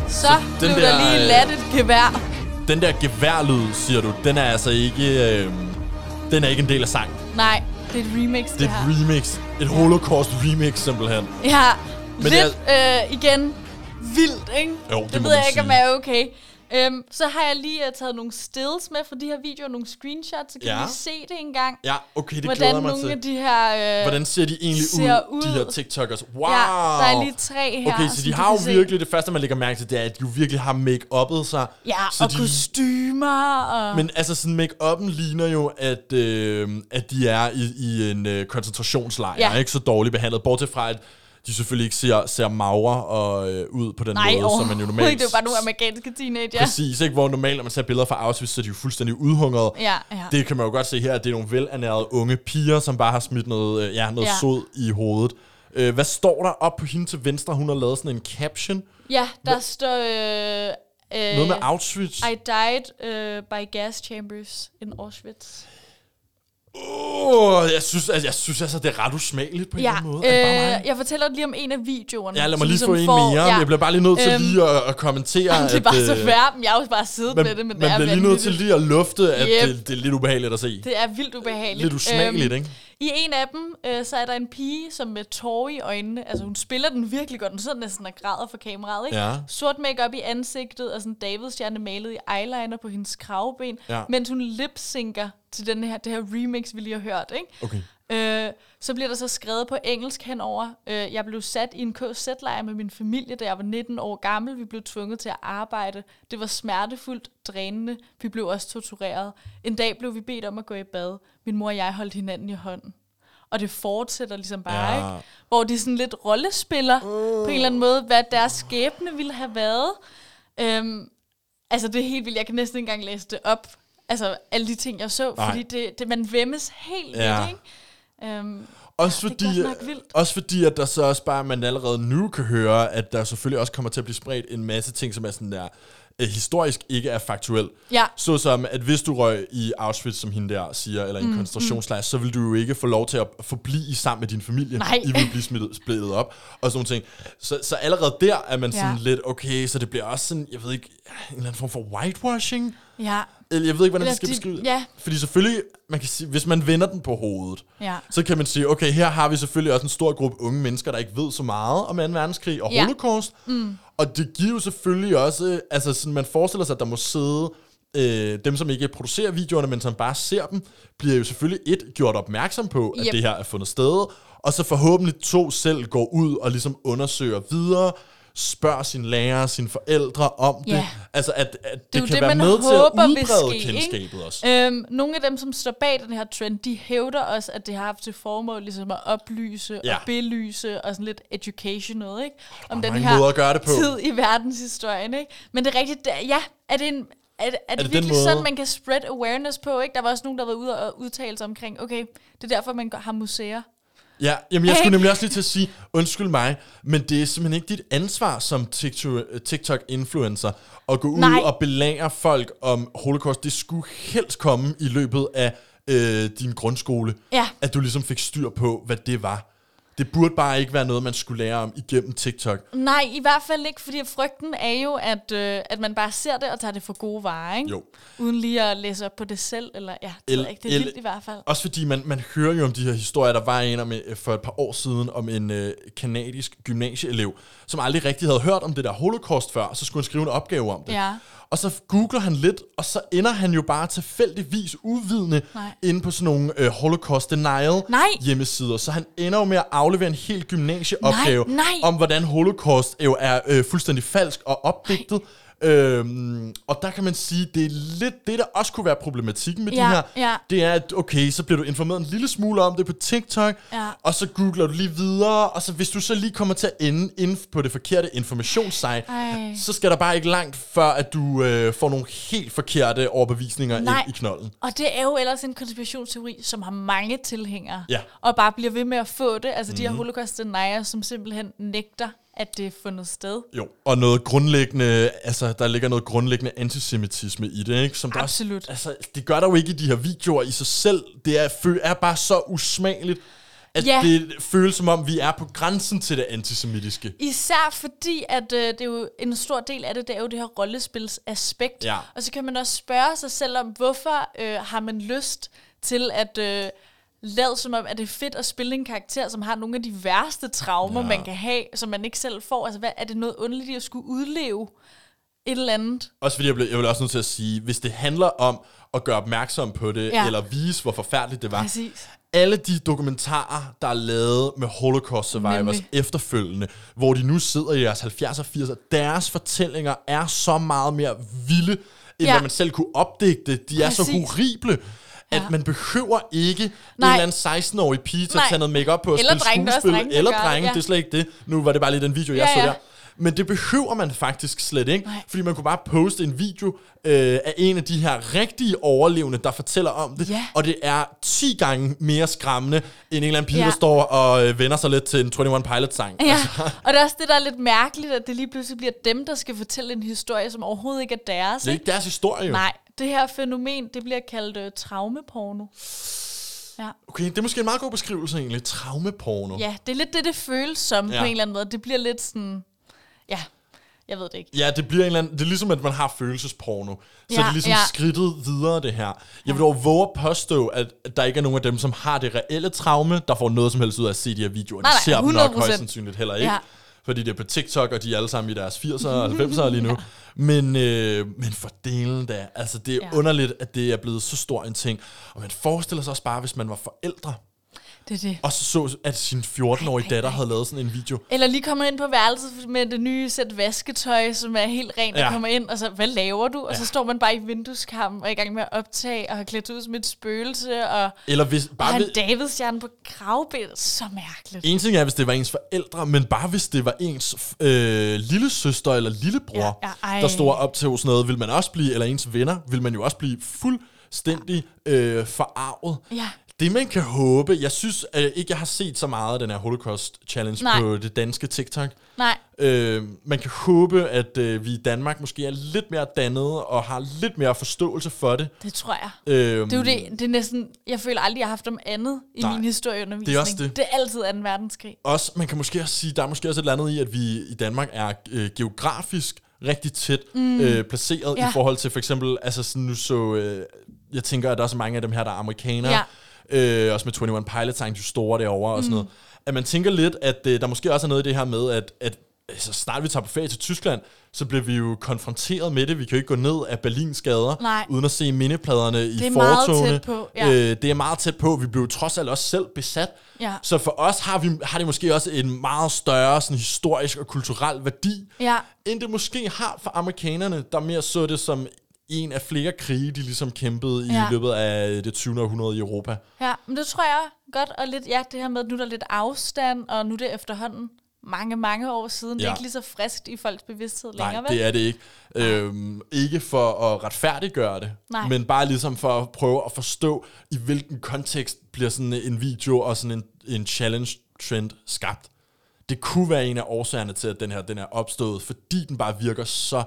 Så, så blev der,
der,
lige
øh,
ladt et gevær.
Den der geværlyd, siger du, den er altså ikke... Øh, den er ikke en del af sangen.
Nej, det er et remix, det,
Det er
her.
et remix. Et holocaust remix, simpelthen.
Ja,
Men
lidt
det
øh, igen vildt, ikke?
Jo, det
det ved jeg ikke, om
sige.
er okay. Øhm, så har jeg lige uh, taget nogle stills med fra de her videoer, nogle screenshots, så kan
Ja.
lige se det en gang.
Ja, okay, det
hvordan
glæder mig
nogle
til.
af de her... Øh,
Hvordan ser de egentlig
ser
ud, de her
ud?
TikTokers? Wow!
Ja, der er lige tre her.
Okay, så de har jo
kan se.
virkelig, det første man lægger mærke til, det er, at de jo virkelig har make-uppet sig.
Ja,
så
og
de,
kostymer og...
Men altså, sådan make-uppen ligner jo, at, øh, at de er i, i en øh, koncentrationslejr,
ja.
ikke så dårligt behandlet. Bortset fra, at de selvfølgelig ikke ser, ser magre og øh, ud på den
Nej,
måde, som man jo normalt...
ikke. Det er bare nogle amerikanske teenager.
Præcis, ikke? Hvor normalt, når man ser billeder fra Auschwitz, så er de jo fuldstændig udhungret.
Ja, ja.
Det kan man jo godt se her, at det er nogle velernærede unge piger, som bare har smidt noget, øh, ja, noget
Ja.
sod i hovedet. Øh, hvad står der op på hende til venstre? Hun har lavet sådan en caption.
Ja, der står... Øh, øh,
Noget med Auschwitz.
I died uh, by gas chambers in Auschwitz.
Oh, jeg, synes, altså, jeg synes altså, det er ret usmageligt på en
Ja,
eller anden måde.
Øh, jeg fortæller lige om en af videoerne.
Ja, lad mig lige
ligesom
få en
får-
mere.
Ja.
Jeg bliver bare lige nødt til
Øhm,
lige at, at kommentere,
det er bare
at,
så
øh,
færd, men jeg har jo bare siddet
man,
med det, men
man
det er
bliver lige nødt til lige at lufte, at
Yep.
det, det er lidt ubehageligt at se.
Det er vildt ubehageligt.
Lidt usmageligt,
Øhm,
ikke?
I en af dem, øh, så er der en pige, som med tårer i øjnene, altså hun spiller den virkelig godt, hun sidder næsten og græder for kameraet, ikke?
Ja.
Sort makeup i ansigtet, og sådan Davidstjerne malet i eyeliner på hendes kravben,
Ja.
mens hun lip-synker til den her, det her remix, vi lige har hørt, ikke?
Okay.
Øh, så bliver der så skrevet på engelsk henover. Øh, jeg blev sat i en KZ-lejr med min familie, da jeg var 19 år gammel. Vi blev tvunget til at arbejde. Det var smertefuldt, drænende. Vi blev også tortureret. En dag blev vi bedt om at gå i bad. Min mor og jeg holdt hinanden i hånden. Og det fortsætter ligesom bare,
Ja.
ikke? Hvor de sådan lidt rollespiller uh. på en eller anden måde, hvad deres skæbne ville have været. Øhm, altså, det er helt vildt. Jeg kan næsten ikke engang læse det op. Altså, alle de ting, jeg så.
Nej.
Fordi det, det, man vemmes helt
Ja.
lidt, ikke? Øhm,
Også
Ja,
fordi, også fordi, at der så også bare, man allerede nu kan høre, at der selvfølgelig også kommer til at blive spredt en masse ting, som er sådan der, historisk ikke er faktuel.
Ja.
Såsom, at hvis du røg i Auschwitz, som hende der siger, eller i en mm, koncentrationslejr, så vil du jo ikke få lov til at forblive sammen med din familie.
Nej.
I vil blive smittet, splittet op, og sådan ting. Så, så allerede der er man sådan
Ja.
lidt, okay, så det bliver også sådan, jeg ved ikke, en eller anden form for whitewashing.
ja,
Eller jeg ved ikke, hvordan
Eller
det skal
de-
beskrive det.
ja.
Fordi selvfølgelig, man kan sige, hvis man vender den på hovedet,
ja.
så kan man sige, okay, her har vi selvfølgelig også en stor gruppe unge mennesker, der ikke ved så meget om 2. verdenskrig og
Ja.
holocaust. Mm. Og det giver jo selvfølgelig også, altså sådan, man forestiller sig, at der må sidde øh, dem, som ikke producerer videoerne, men som bare ser dem, bliver jo selvfølgelig et gjort opmærksom på, at
Yep.
det her er fundet sted, og så forhåbentlig to selv går ud og ligesom undersøger videre, spørger sine lærere, sine forældre om det.
Ja.
Altså, at, at det,
Det er
kan
det,
være med til
håber
at
vil
udbrede
ske, ikke?
kendskabet også.
Øhm, nogle af dem, som står bag den her trend, de hævder også, at det har haft til formål ligesom at oplyse
Ja.
og belyse og sådan lidt educational, ikke? Om den her
at gøre det på.
tid i verdenshistorien, ikke? Men det er rigtigt, det er- ja, er det en... Er det, er det,
det
virkelig sådan, man kan spread awareness på? Ikke? Der var også nogen, der var ude og udtale sig omkring, okay, det er derfor, man har museer.
Ja, jamen jeg skulle nemlig også lige til at sige, undskyld mig, men det er simpelthen ikke dit ansvar som TikTok- TikTok-influencer at gå ud
Nej.
og belære folk om holocaust. Det skulle helst komme i løbet af øh, din grundskole,
Ja.
at du ligesom fik styr på, hvad det var. Det burde bare ikke være noget, man skulle lære om igennem TikTok.
Nej, i hvert fald ikke, fordi frygten er jo, at, øh, at man bare ser det og tager det for gode varer, ikke?
Jo.
Uden lige at læse op på det selv, eller ja, det,
El-
ikke, det er
el-
vildt i hvert fald.
Også fordi man, man hører jo om de her historier. Der var en om, øh, for et par år siden om en øh, kanadisk gymnasieelev, som aldrig rigtig havde hørt om det der holocaust før, og så skulle han skrive en opgave om det.
Ja.
Og så googler han lidt, og så ender han jo bare tilfældigvis uvidende
Nej.
inde på sådan nogle øh, Holocaust Denial
Nej.
hjemmesider. Så han ender jo med at aflevere en hel gymnasieopgave
Nej, nej.
om, hvordan Holocaust jo er øh, fuldstændig falsk og opdigtet. Øhm, og der kan man sige, det er lidt det, der også kunne være problematikken med
Ja,
de her.
ja.
Det er, at okay, så bliver du informeret en lille smule om det på TikTok,
Ja.
og så googler du lige videre, og så hvis du så lige kommer til at ende inde på det forkerte informationssite,
Ej.
så skal der bare ikke langt før, at du øh, får nogle helt forkerte overbevisninger
Nej.
ind i knolden.
Og det er jo ellers en konspirationsteori, som har mange tilhængere.
Ja.
Og bare bliver ved med at få det. Altså mm. de her holocaust denier, som simpelthen nægter, at det er fundet sted.
Jo, og noget grundlæggende, altså der ligger noget grundlæggende antisemitisme i det, ikke? Som der
Absolut.
Også, altså, det gør der jo ikke i de her videoer i sig selv. Det er, er bare så usmageligt, at
Ja.
det føles som om, vi er på grænsen til det antisemitiske.
Især fordi, at øh, det er jo en stor del af det, det er jo det her rollespilsaspekt.
Ja.
Og så kan man også spørge sig selv om, hvorfor øh, har man lyst til at øh, lade som om, at det er fedt at spille en karakter, som har nogle af de værste traumer,
Ja.
man kan have, som man ikke selv får. Altså, hvad, er det noget underligt at skulle udleve et eller andet?
Også fordi jeg, blev, jeg vil også nødt til at sige, hvis det handler om at gøre opmærksom på det, ja. Eller vise, hvor forfærdeligt det var.
Præcis.
Alle de dokumentarer, der er lavet med Holocaust Survivors
Nemlig.
efterfølgende, hvor de nu sidder i deres 70'er og 80'er, deres fortællinger er så meget mere vilde, end ja. Hvad man selv kunne opdigte. De er så
Præcis.
horrible, at man behøver ikke Nej. en eller anden 16-årig pige til at
Nej.
tage noget makeup på og
Eller
spille
drenge, er
skuespil.
drenge, der
eller
gør det,
drenge,
ja.
det er slet ikke det. Nu var det bare lige den video, jeg
Ja,
så
ja.
der. Men det behøver man faktisk slet ikke,
Nej.
fordi man kunne bare poste en video øh, af en af de her rigtige overlevende, der fortæller om det,
Ja.
og det er 10 gange mere skræmmende, end en eller anden pige, ja. Der står og øh, vender sig lidt til en 21 Pilots-sang.
Ja,
Altså,
og det er også det, der er lidt mærkeligt, at det lige pludselig bliver dem, der skal fortælle en historie, som overhovedet ikke er deres.
det er
ikke?
ikke deres historie, jo.
Nej, det her fænomen, det bliver kaldt øh, traumeporno. Ja.
Okay, det er måske en meget god beskrivelse egentlig. Traumeporno.
ja, det er lidt det, det føles som
Ja.
ja. på en eller anden måde. Det bliver lidt sådan, ja, jeg ved det ikke.
Ja, det bliver en eller anden, det er ligesom, at man har følelsesporno. Så ja,
Ja,
det er ligesom ja.
ja.
skridtet videre, det her. Jeg vil dog våge at påstå, at der ikke er nogen af dem, som har det reelle traume, der får noget som helst ud af at se de her videoer.
Nej,
de
nej,
ser dem nok
100%.
højst sandsynligt heller ikke.
Ja.
Fordi det er på TikTok, og de er alle sammen i deres 80'ere og 90'ere lige nu. Men, øh, men for delen da, altså det er ja.
Ja.
underligt, at det er blevet så stor en ting. Og man forestiller sig også bare, hvis man var forældre,
Det er det.
og så så, at sin 14-årige
Ej, ej,
datter
ej.
havde lavet sådan en video.
Eller lige kommer ind på værelset med det nye sæt vasketøj, som er helt rent, og
Ja.
kommer ind, og så, hvad laver du? Og
Ja.
så står man bare i vindueskampen og er i gang med at optage, og har klædt ud som et spøgelse, og
Eller hvis,
bare
bare
har en Davidsstjerne på kravbenet. Så mærkeligt.
En ting er, hvis det var ens forældre, men bare hvis det var ens øh, lille søster eller lillebror,
Ja, ja, ej.
der stod op til sådan noget, vil man også blive, eller ens venner, vil man jo også blive fuldstændig øh, forarvet.
Ja.
Det man kan håbe, jeg synes øh, ikke, jeg har set så meget af den her Holocaust Challenge
Nej.
på det danske TikTok.
Nej,
Øh, man kan håbe, at øh, vi i Danmark måske er lidt mere dannede og har lidt mere forståelse for det.
det tror jeg.
Øh,
Det er jo det, det er næsten, jeg føler aldrig, jeg har haft om andet i
Nej,
min historieundervisning.
det er også det.
Det er altid 2. verdenskrig.
også, man kan måske også sige, der er måske også et eller andet i, at vi i Danmark er øh, geografisk rigtig tæt mm. øh, placeret ja. I forhold til for eksempel, altså sådan nu så, øh, jeg tænker, at der er også mange af dem her, der er amerikanere, ja. Øh, også med 21 Pilots, de store derovre og sådan noget, at man tænker lidt, at øh, der måske også er noget i det her med, at, at så snart vi tager på ferie til Tyskland, så bliver vi jo konfronteret med det. Vi kan jo ikke gå ned af Berlins gader,
Nej.
uden at se mindepladerne i
Det er meget
fortogene.
tæt på, ja.
øh, det er meget tæt på. Vi blev trods alt også selv besat.
Ja.
Så for os har, vi, har det måske også en meget større sådan, historisk og kulturel værdi,
Ja,
end det måske har for amerikanerne, der mere så det som en af flere krige, de ligesom kæmpede i
Ja.
løbet af det 20. århundrede i Europa.
ja, men det tror jeg godt, og lidt, ja, det her med, at nu er der lidt afstand, og nu er det efterhånden mange, mange år siden. Det
Ja.
er ikke lige så friskt i folks bevidsthed
Nej,
længere, vel?
det er det ikke. Øhm, ikke for at retfærdiggøre det,
Nej.
men bare ligesom for at prøve at forstå, i hvilken kontekst bliver sådan en video og sådan en, en challenge-trend skabt. Det kunne være en af årsagerne til, at den her den er opstået, fordi den bare virker så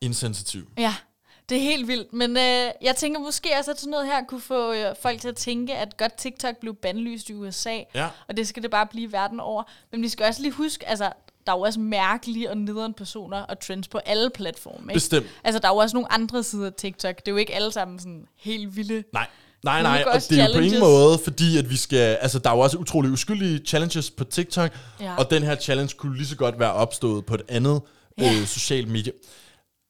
insensitiv.
Ja, Det er helt vildt, men øh, jeg tænker måske også, at sådan noget her kunne få øh, folk til at tænke, at godt TikTok blev bandlyst i USA,
Ja.
og det skal det bare blive verden over. Men vi skal også lige huske, altså, der er jo også mærkelige og nederen personer og trends på alle platforme. Ikke?
Bestemt.
Altså, der er jo også nogle andre sider af TikTok. Det er jo ikke alle sammen sådan helt vilde.
Nej. Nej, nej, og det er jo på ingen måde, fordi at vi skal... Altså, der er jo også utrolig uskyldige challenges på TikTok,
Ja.
og den her challenge kunne lige så godt være opstået på et andet
Ja.
øh, socialt medie.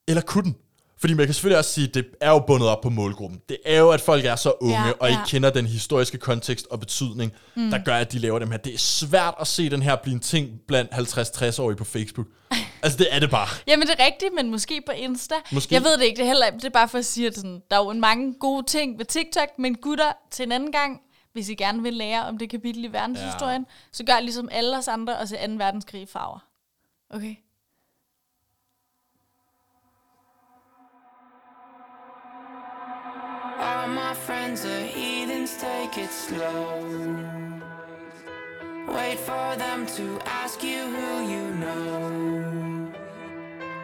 Eller kunne den? Fordi man kan selvfølgelig også sige, at det er jo bundet op på målgruppen. Det er jo, at folk er så unge,
Ja,
og ikke
ja.
kender den historiske kontekst og betydning, mm. der gør, at de laver dem her. Det er svært at se den her blive en ting blandt 50-60-årige på Facebook. altså, det er det bare.
Jamen, det er rigtigt, men måske på Insta.
Måske.
Jeg ved det ikke, det er, heller, det er bare for at sige, at sådan, der er jo mange gode ting ved TikTok, men gutter, til en anden gang, hvis I gerne vil lære om det kapitel i verdenshistorien, ja. så gør ligesom alle os andre og se 2. verdenskrig i farver. Okay?
All my friends are heathens, take it slow. Wait for them to ask you who you know.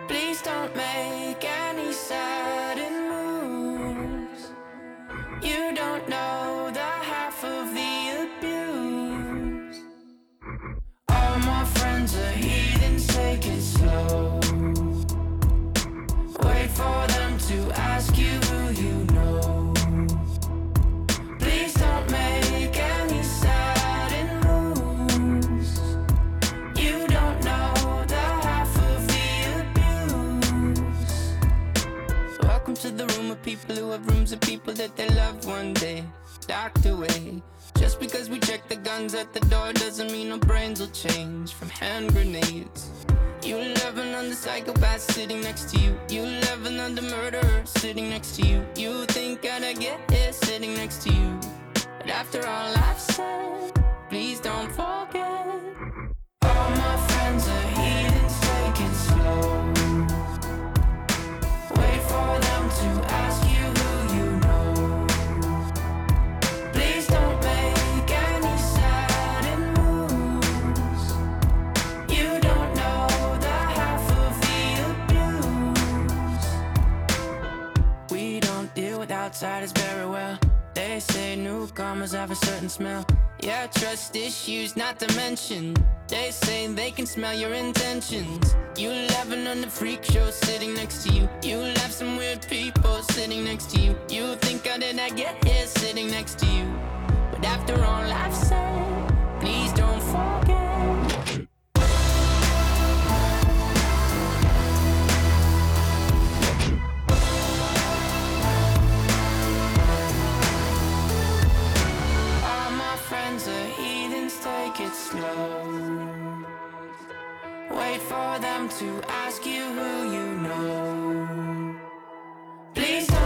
Please don't make any sudden moves. You don't know the half of the abuse. All my friends are heathens, take it slow. Wait for them to ask you who you know. People who have rooms of people that they loved one day docked away. Just because we check the guns at the door doesn't mean our brains will change from hand grenades. You love another psychopath sitting next to you. You love another murderer sitting next to you. You think I'd get here sitting next to you. After all I've said, please don't forget. All my friends are heathens, take it slow. Wait for them to ask you who you know. Please don't make any sudden moves. You don't know the half of the abuse. We don't deal with outsiders very well. They say newcomers have a certain smell. Yeah, trust issues not to mention. They say they can smell your intentions. You laughing on the freak show sitting next to you. You laugh some weird people sitting next to you. You think I did not get here sitting next to you. But after all I've said, take it slow. Wait for them to ask you who you know. Please don't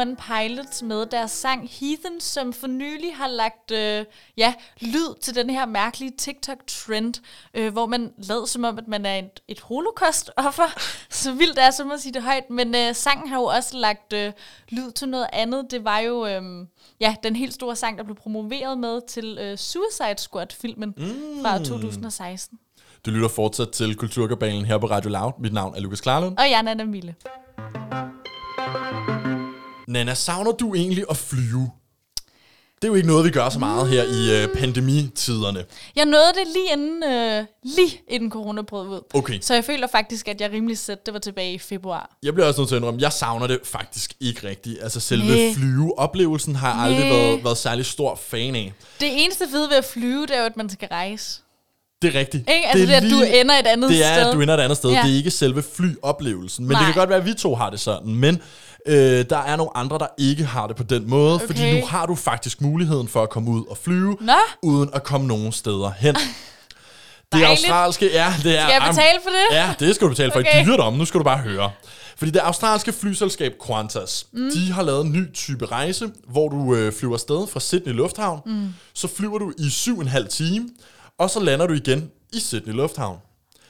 21 Pilots med deres sang Heathen, som for nylig har lagt øh, ja, lyd til den her mærkelige TikTok-trend, øh, hvor man lader som om, at man er et, et holocaust-offer. Så vildt er som at sige det højt. Men øh, sangen har jo også lagt øh, lyd til noget andet. Det var jo øh, ja, den helt store sang, der blev promoveret med til øh, Suicide Squad-filmen mm. fra 2016.
Du lytter fortsat til Kulturkabalen her på Radio Loud. Mit navn er Lukas Klarlund.
Og jeg er Anna Mille.
Nana, savner du egentlig at flyve? Det er jo ikke noget, vi gør så meget her i øh, pandemitiderne.
Jeg nåede det lige inden, øh, lige inden corona brød ud.
Okay.
Så jeg føler faktisk, at jeg rimelig sæt, det var tilbage i februar.
Jeg bliver også nødt til at indrømme, jeg savner det faktisk ikke rigtigt. Altså selve
Næ.
flyveoplevelsen har jeg aldrig
Næ.
været, været særlig stor fan af.
Det eneste fede ved at flyve, det er jo, at man skal rejse.
Det er rigtigt.
Ikke? Altså det, er, at du ender et andet
det er,
sted.
at du ender et andet sted.
Ja.
Det er ikke selve flyoplevelsen. Men
Nej.
det kan godt være, at vi to har det sådan. Men øh, der er nogle andre, der ikke har det på den måde. Okay. Fordi nu har du faktisk muligheden for at komme ud og flyve,
Nå.
uden at komme nogen steder hen. Det
Dejligt.
australske, ja, det er...
Skal jeg betale for det?
Ja, det skal du betale for.
Okay.
Okay. Dyrt om, nu skal du bare høre. Fordi det australske flyselskab Qantas, mm. de har lavet en ny type rejse, hvor du øh, flyver afsted fra Sydney Lufthavn. Mm. Så flyver du i syv og en halv time, og så lander du igen i Sydney Lufthavn.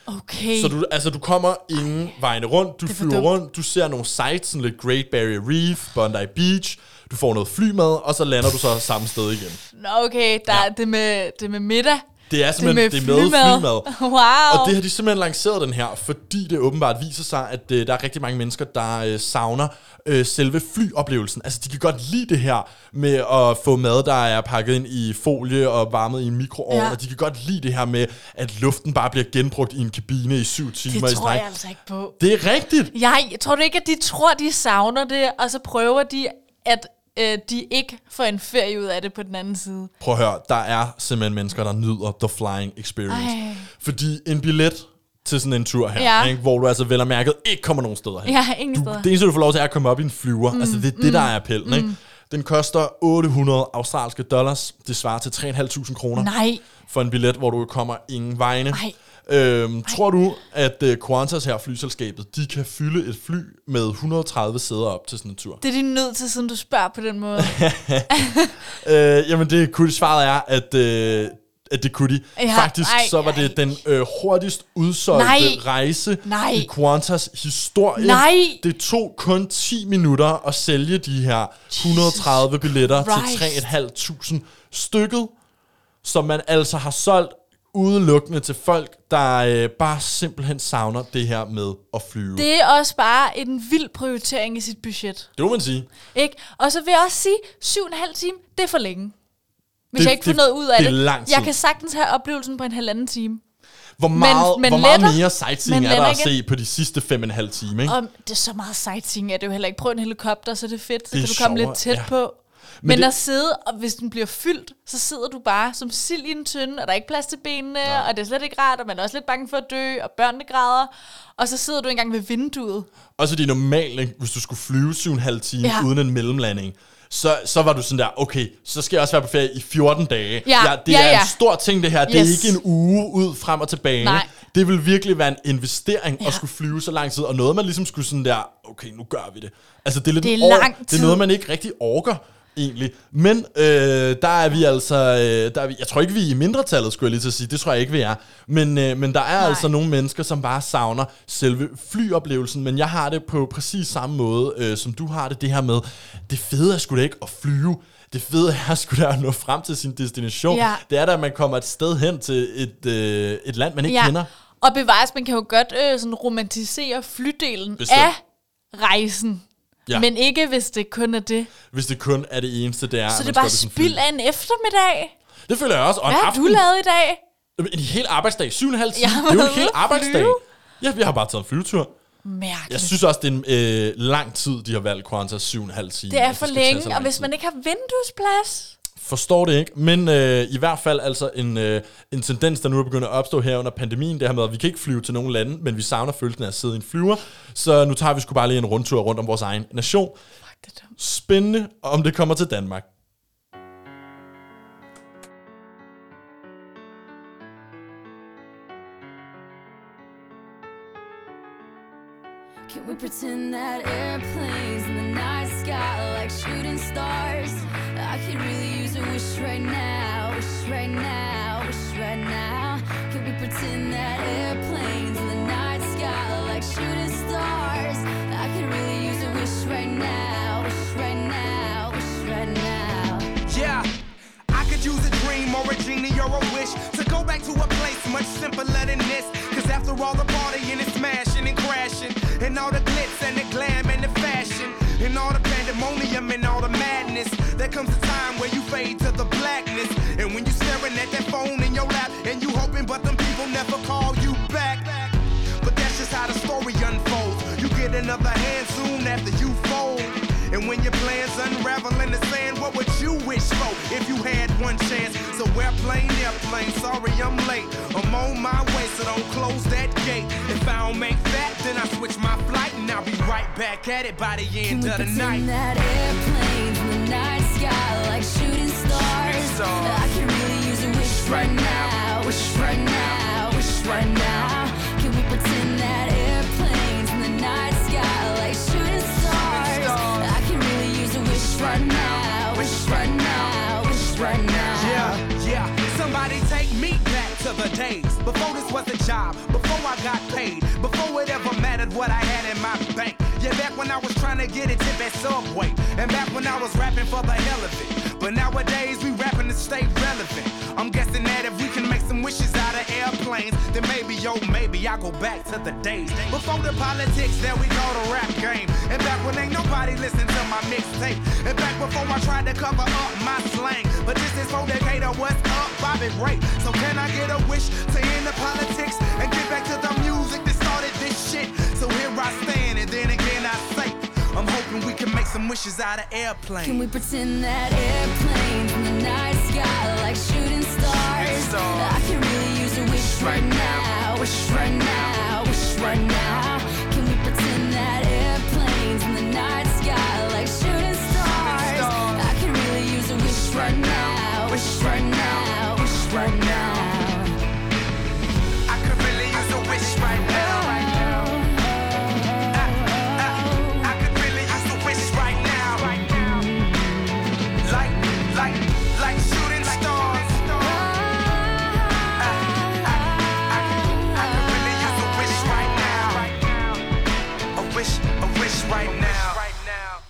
Okay.
Så du, altså, du kommer ingen vegne rundt, du
er
flyver
dumt.
rundt, du ser nogle sites, sådan lidt Great Barrier Reef, Bondi Beach, du får noget flymad, og så lander du så samme sted igen.
Nå, okay, der
Ja.
er det med, det med middag.
Det er
Det
simpelthen
med
det er med
flymad. Wow.
Og det har de simpelthen lanceret den her, fordi det åbenbart viser sig, at øh, der er rigtig mange mennesker, der øh, savner øh, selve flyoplevelsen. Altså, de kan godt lide det her med at få mad, der er pakket ind i folie og varmet i en mikroovn,
Ja.
og de kan godt lide det her med, at luften bare bliver genbrugt i en kabine i syv timer
det
i
tror
stræk.
jeg altså ikke på.
Det er rigtigt.
Jeg tror du ikke, at de tror, de savner det, og så prøver de, at øh, de ikke får en ferie ud af det på den anden side.
Prøv at høre, der er simpelthen mennesker, der nyder the flying experience.
Ej.
Fordi en billet til sådan en tur her,
Ja.
ikke, hvor du altså vel og mærket ikke kommer nogen steder hen.
Ja, ingen
du,
steder.
Det eneste, du får lov til, er at komme op i en flyver. Mm, altså, det er det, der er appellen. Mm. Ikke? Den koster 800 australske dollars. Det svarer til 3.500 kroner
Nej.
for en billet, hvor du kommer ingen vegne.
Nej.
Øhm, tror du, at uh, Qantas her, flyselskabet, de kan fylde et fly med 130 sæder op til sådan en tur?
Det er de nødt til, siden du spørger på den måde.
Øh, jamen, det kunne svaret er, at, øh, at det kunne de.
Ja,
Faktisk
ej,
så var
ej.
det den øh, hurtigst udsolgte
Nej.
rejse
Nej.
i Qantas historie.
Nej.
Det tog kun 10 minutter at sælge de her 130 billetter
Christ.
til 3.500 stykket, som man altså har solgt udelukkende til folk, der øh, bare simpelthen savner det her med at flyve. Det,
er også bare en vild prioritering i sit budget.
det må man sige.
Ikke? Og så vil jeg også sige, syv og en halv time, det er for længe. Hvis
Det-
jeg ikke får noget ud af
det
det.
er.
Jeg kan sagtens have oplevelsen på en halvanden time.
Hvor meget,
men
hvor meget
letter,
mere sightseeing
men
er der at se på de sidste fem og en halv time, ikke?
Og det er så meget sightseeing, at det jo heller ikke. Prøv en helikopter, så er det fedt. Så
Det er
kan du komme
sjovere,
lidt tæt
ja.
på.
Men
Men,
det-
at sidde, og hvis den bliver fyldt, så sidder du bare som sild i en tynde, og der er ikke plads til benene,
Nej.
og det er slet ikke rart, og man er også lidt bange for at dø, og børnene græder. Og så sidder du engang ved vinduet.
Og så det er normalt, ikke? hvis du skulle flyve 7,5 timer
Ja.
ja. uden en mellemlanding, så, så var du sådan der, okay, så skal jeg også være på ferie i 14 dage.
Ja,
det
ja,
er
ja.
en stor ting det her. Det er
Yes.
ikke en uge ud, frem og tilbage.
Nej.
Det vil virkelig være en investering
Ja.
at skulle flyve så lang tid, og noget man ligesom skulle sådan der, okay, nu gør vi det. Altså det er lidt
Det er
år, Det er noget, man ikke rigtig orker egentlig. Men øh, der er vi altså, øh, der er vi, jeg tror ikke, vi er i mindretallet, skulle jeg lige til at sige. Det tror jeg ikke, vi er. Men, øh, men der er
Nej.
altså nogle mennesker, som bare savner selve flyoplevelsen. Men jeg har det på præcis samme måde, øh, som du har det. Det her med, det fede er sgu da ikke at flyve. Det fede er sgu da at nå frem til sin destination.
Ja.
Det er da, at man kommer et sted hen til et, øh, et land, man ikke kender.
Og bevares, man kan jo godt øh, sådan romantisere flydelen
Bestemt.
af rejsen.
Ja.
Men ikke, hvis det kun er det.
Hvis det kun er det eneste, det er.
Så det er bare spild af en eftermiddag.
Det føler jeg også. Og
Hvad har
aften.
du lavet i dag?
En hel arbejdsdag. Syv og en halv time. Det er jo en hel arbejdsdag.
flyve.
Ja, vi har bare taget en flyvetur.
Mærkeligt.
Jeg synes også, det er en øh, lang tid, de har valgt Qantas syv og en halv time.
det er for længe, og hvis man ikke har vinduesplads...
Forstår det ikke, men øh, i hvert fald altså en, øh, en tendens, der nu er begyndt at opstå her under pandemien, det her med, at vi kan ikke flyve til nogen lande, men vi savner følelsen af at sidde i en flyver, så nu tager vi sgu bare lige en rundtur rundt om vores egen nation. Spændende, om det kommer til Danmark.
Can we pretend that airplanes
All the partying and smashing and crashing, and all the glitz and the glam and the fashion, and all the pandemonium and all the madness, there comes a time where you fade to the blackness. And when you're staring at that phone in your lap, and you hoping, but them people never call you back. But that's just how the story unfolds. You get another hand soon after you fold. And when your plans unravel in the sand, what would you wish for if you had one chance? So airplane, airplane, sorry I'm late. I'm on my way, so don't close that gate. If I don't make that, then I switch my flight and I'll be right back at it by the
Can
end
we
of the night.
that airplanes in the night sky like shooting stars?
stars.
I can really use a wish right now, wish right now, wish right now.
Somebody take me back to the days before this was a job, before I got paid, before it ever mattered what I had in my bank. Yeah, back when I was trying to get a tip at Subway, and back when I was rapping for the hell of it. But nowadays we rapping to stay relevant. I'm guessing that if we can make some wishes out of airplanes, then maybe, yo, maybe I'll go back to the days before the politics that we call the rap game, and back when ain't nobody listened to my mixtape, and back before I tried to cover up my slang. But this is for Decatur, what's up, Bobby Ray? So can I get a wish to end the politics and get back to the music that started this shit? So here I stand, and then hoping we can make some wishes out of airplanes.
Can we pretend that airplanes in the night sky like shooting stars?
stars.
I can really use a wish right now, wish right now, wish right now.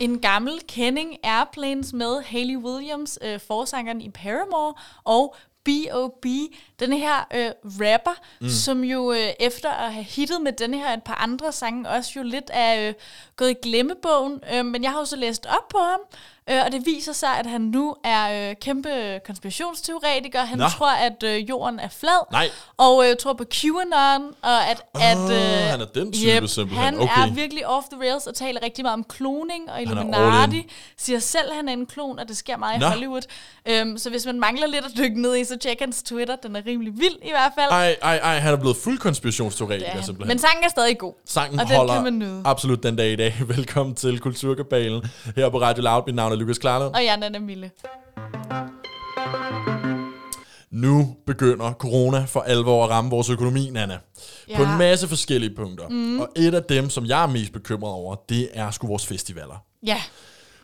En gammel kending Airplanes med Hayley Williams, øh, forsangeren i Paramore, og B.O.B., den her øh, rapper, mm. som jo øh, efter at have hittet med den her et par andre sange, også jo lidt er øh, gået i glemmebogen. Øh, men jeg har jo så læst op på ham, øh, og det viser sig, at han nu er øh, kæmpe konspirationsteoretiker. Han
Nå.
tror, at øh, jorden er flad,
Nej.
og øh, tror på QAnon, og at... at øh,
han er den type simpelthen.
Han
Okay.
er virkelig off the rails og taler rigtig meget om kloning og Illuminati.
in.
Siger selv, at han er en klon, og det sker meget
Nå.
i Hollywood. Øhm, så hvis man mangler lidt at dykke ned i, så tjek hans Twitter. Den er rimelig vild i hvert fald.
Ej, ej, ej, han er blevet fuld konspirationsteoretiker
er
simpelthen.
Men sangen er stadig god.
Sangen
og den
holder
kan man nyde.
absolut den dag i dag. Velkommen til Kulturkabalen her på Radio Loud. Mit navn er Lukas Klarlund.
Og jeg er Nana Mille.
Nu begynder corona for alvor at ramme vores økonomi, Nana. På
Ja.
en masse forskellige punkter. Mm. Og et af dem, som jeg er mest bekymret over, det er sgu vores festivaler.
Ja.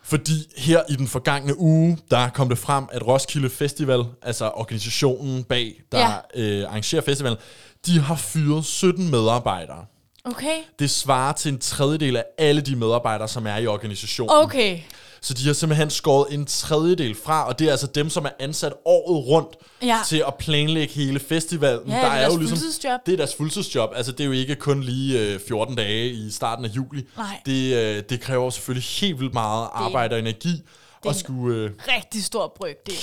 Fordi her i den forgangne uge, der kom det frem, at Roskilde Festival, altså organisationen bag, der
ja.
øh, arrangerer festivalen, de har fyret 17 medarbejdere.
Okay.
Det svarer til en tredjedel af alle de medarbejdere, som er i organisationen.
Okay.
Så de har simpelthen skåret en tredjedel fra, og det er altså dem, som er ansat året rundt
Ja.
til at planlægge hele festivalen.
Ja, det er deres fuldtidsjob.
Det er deres fuldtidsjob. Altså, det er jo ikke kun lige øh, 14 dage i starten af juli.
Nej.
Det, øh, det kræver selvfølgelig helt vildt meget arbejde og energi.
er
at
en-
skulle, øh,
Rigtig stor brygdel.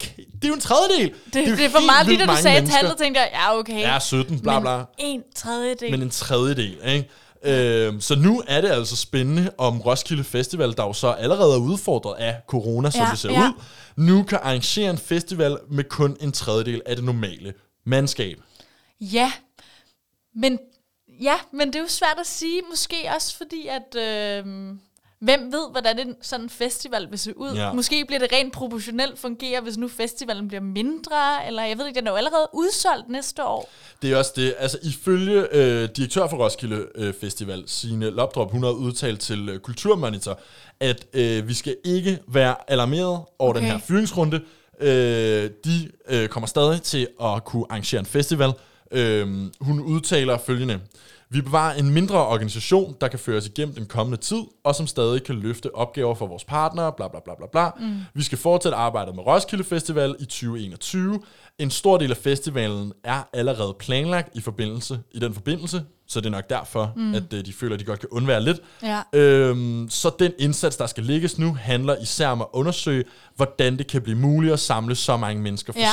det er jo en tredjedel.
Det, det,
jo
det er for meget lige, da du sagde
mennesker.
tallet, tænkte jeg, ja, okay.
Ja, 17, bla bla.
Men en tredjedel.
Men en tredjedel, ikke? Øhm, så nu er det altså spændende, om Roskilde Festival, der jo så allerede er udfordret af corona, som
Ja,
det ser
ja.
ud, nu kan arrangere en festival med kun en tredjedel af det normale mandskab.
Ja, men, ja, men det er jo svært at sige, måske også fordi, at øh, hvem ved, hvordan en sådan festival vil se ud.
Ja.
Måske bliver det rent proportionelt fungere, hvis nu festivalen bliver mindre, eller jeg ved ikke, den er jo allerede udsolgt næste år.
Det er også det. Altså ifølge øh, direktør for Roskilde øh, Festival, Signe Lopdrop, hun har udtalt til øh, Kulturmonitor, at øh, vi skal ikke være alarmeret over okay. den her fyringsrunde. Øh, de øh, kommer stadig til at kunne arrangere en festival. Øh, hun udtaler følgende. Vi bevarer en mindre organisation, der kan føres igennem den kommende tid, og som stadig kan løfte opgaver for vores partnere, bla bla bla bla bla. Mm. Vi skal fortsætte arbejdet med Roskilde Festival i 2021. En stor del af festivalen er allerede planlagt i, forbindelse, i den forbindelse, så det er nok derfor, mm. at øh, de føler, at de godt kan undvære lidt.
Ja.
Øhm, så den indsats, der skal lægges nu, handler især om at undersøge, hvordan det kan blive muligt at samle så mange mennesker
Ja.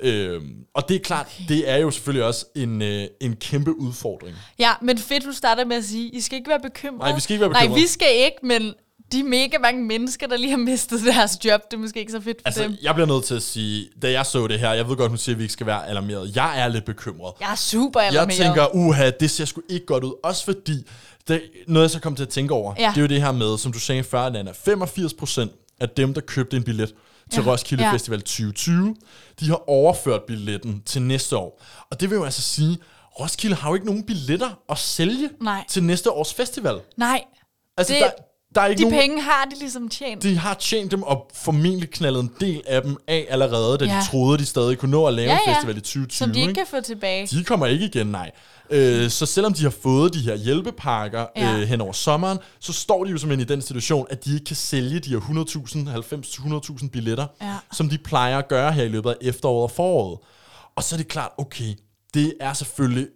Øhm, og det er klart, okay. det er jo selvfølgelig også en, øh, en kæmpe udfordring.
Ja, men fedt, du starter med at sige, I skal ikke være bekymrede.
Nej, vi skal ikke være
Nej,
bekymrede.
vi skal ikke, men de mega mange mennesker, der lige har mistet deres job, det er måske ikke så fedt for
Altså,
dem.
jeg bliver nødt til at sige, da jeg så det her, jeg ved godt, hun siger, at vi ikke skal være alarmeret. Jeg er lidt bekymret.
Jeg er super
Jeg
alarmeret.
tænker, uha, det ser sgu ikke godt ud. Også fordi, det, noget jeg så kom til at tænke over,
Ja.
det er jo det her med, som du sagde før, Nana, 85 procent af dem, der købte en billet til
Ja.
Roskilde
Ja.
Festival 2020, de har overført billetten til næste år. Og det vil jo altså sige, Roskilde har jo ikke nogen billetter at sælge
Nej.
til næste års festival.
Nej,
Altså,
Det-
der, der er ikke
de
nogen...
penge har de ligesom tjent.
De har tjent dem og formentlig knaldet en del af dem af allerede, da
Ja.
de troede, de stadig kunne nå at lave
Ja,
en
ja.
festival i 2020.
som de ikke
ikke?
kan få tilbage.
De kommer ikke igen, nej. Øh, så selvom de har fået de her hjælpepakker
Ja.
øh, hen over sommeren, så står de jo simpelthen i den situation, at de ikke kan sælge de her 100.000, 90-100.000 billetter,
Ja.
som de plejer at gøre her i løbet af efteråret og foråret. Og så er det klart, okay, det er selvfølgelig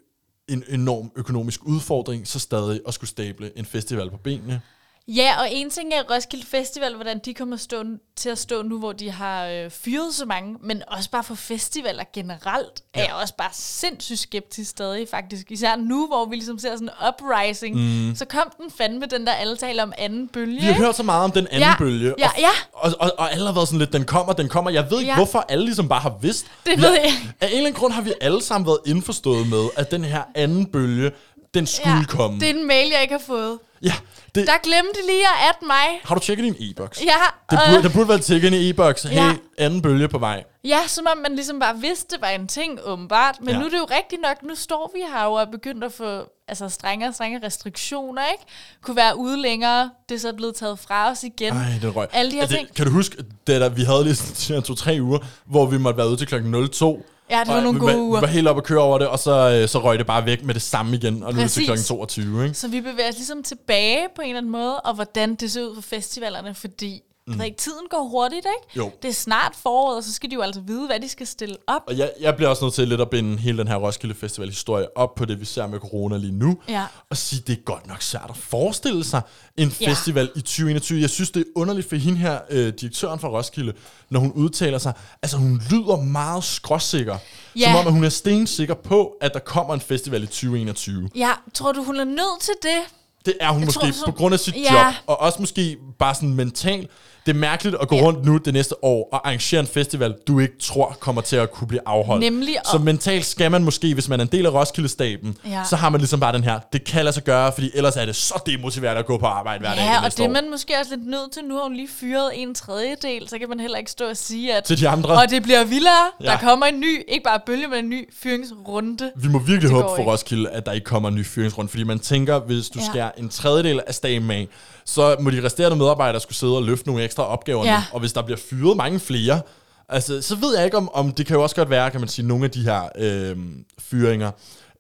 en enorm økonomisk udfordring, så stadig at skulle stable en festival på benene.
Ja, og en ting er Roskilde Festival, hvordan de kommer stå, til at stå nu, hvor de har øh, fyret så mange, men også bare for festivaler generelt, ja. er jeg også bare sindssygt skeptisk stadig faktisk. Især nu, hvor vi ligesom ser sådan en uprising, mm. så kom den fandme den der alle taler om anden bølge.
Vi har hørt så meget om den anden
Ja,
bølge,
ja,
og,
ja.
Og, og, og alle har været sådan lidt, den kommer, den kommer. Jeg ved ikke,
Ja.
hvorfor alle ligesom bare har vidst.
Det ved jeg.
Af en eller anden grund har vi alle sammen været indforstået med, at den her anden bølge, den skulle
ja,
komme.
Det er en mail, jeg ikke har fået.
Ja, det,
Der glemte lige at add mig.
har du tjekket din e-boks?
Ja,
Det
øh,
burde, der burde være tjekket i e-boks. Hey,
Ja.
anden bølge på vej.
Ja, som om man ligesom bare vidste, det var en ting, åbenbart. Men
Ja.
nu er det jo rigtigt nok, nu står vi her og er begyndt at få altså, strengere og strengere restriktioner, ikke? Kunne være ude længere, det er så blevet taget fra os igen.
Ej, den røg.
Alle de her
Er det,
ting.
Kan du huske, da der, vi havde lige sådan to-tre uger, hvor vi måtte være ude til klokken 02?
Ja, det var
og
nogle gode
var,
uger.
Vi var helt oppe at køre over det, og så, øh, så røg det bare væk med det samme igen, og nu er det til klokken 22, ikke?
Så vi bevæger os ligesom tilbage på en eller anden måde, og hvordan det ser ud for festivalerne, fordi mm. ikke, tiden går hurtigt, ikke?
Jo.
Det er snart foråret, og så skal de jo altså vide, hvad de skal stille op.
Og jeg, jeg bliver også nødt til lidt at binde hele den her Roskilde Festival historie op på det, vi ser med corona lige nu.
Ja.
Og sige, det er godt nok svært at forestille sig en
Ja.
festival i 2021. Jeg synes, det er underligt for hende her, øh, direktøren for Roskilde, når hun udtaler sig. Altså, hun lyder meget skråsikker.
Ja.
Som om, at hun er stensikker på, at der kommer en festival i 2021.
Ja, tror du, hun er nødt til det?
Det er hun
Jeg
måske
tror så-
på grund af sit
Ja.
job, og også måske bare sådan mentalt. Det er mærkeligt at gå
Ja.
rundt nu det næste år og arrangere en festival, du ikke tror kommer til at kunne blive afholdt.
Nemlig,
Så
og-
mentalt skal man måske, hvis man er en del af Roskilde-staben,
Ja.
så har man ligesom bare den her, det kan lade sig gøre, fordi ellers er det så demotiverende at gå på arbejde hver dag
Ja, og det er man måske også lidt nødt til. Nu har hun lige fyret en tredjedel, så kan man heller ikke stå og sige, at
Til de andre.
og det bliver vildere.
Ja.
Der kommer en ny, ikke bare bølge, men en ny fyringsrunde.
Vi må virkelig håbe for
ikke.
Roskilde, at der ikke kommer en ny fyringsrunde, fordi man tænker, hvis du
Ja.
skærer en tredjedel af staben af, så må de resterende medarbejdere skulle sidde og løfte nogle ekstra opgaver
Ja.
Og hvis der bliver fyret mange flere, altså, så ved jeg ikke, om, om det kan jo også godt være, kan man sige, nogle af de her øh, fyringer,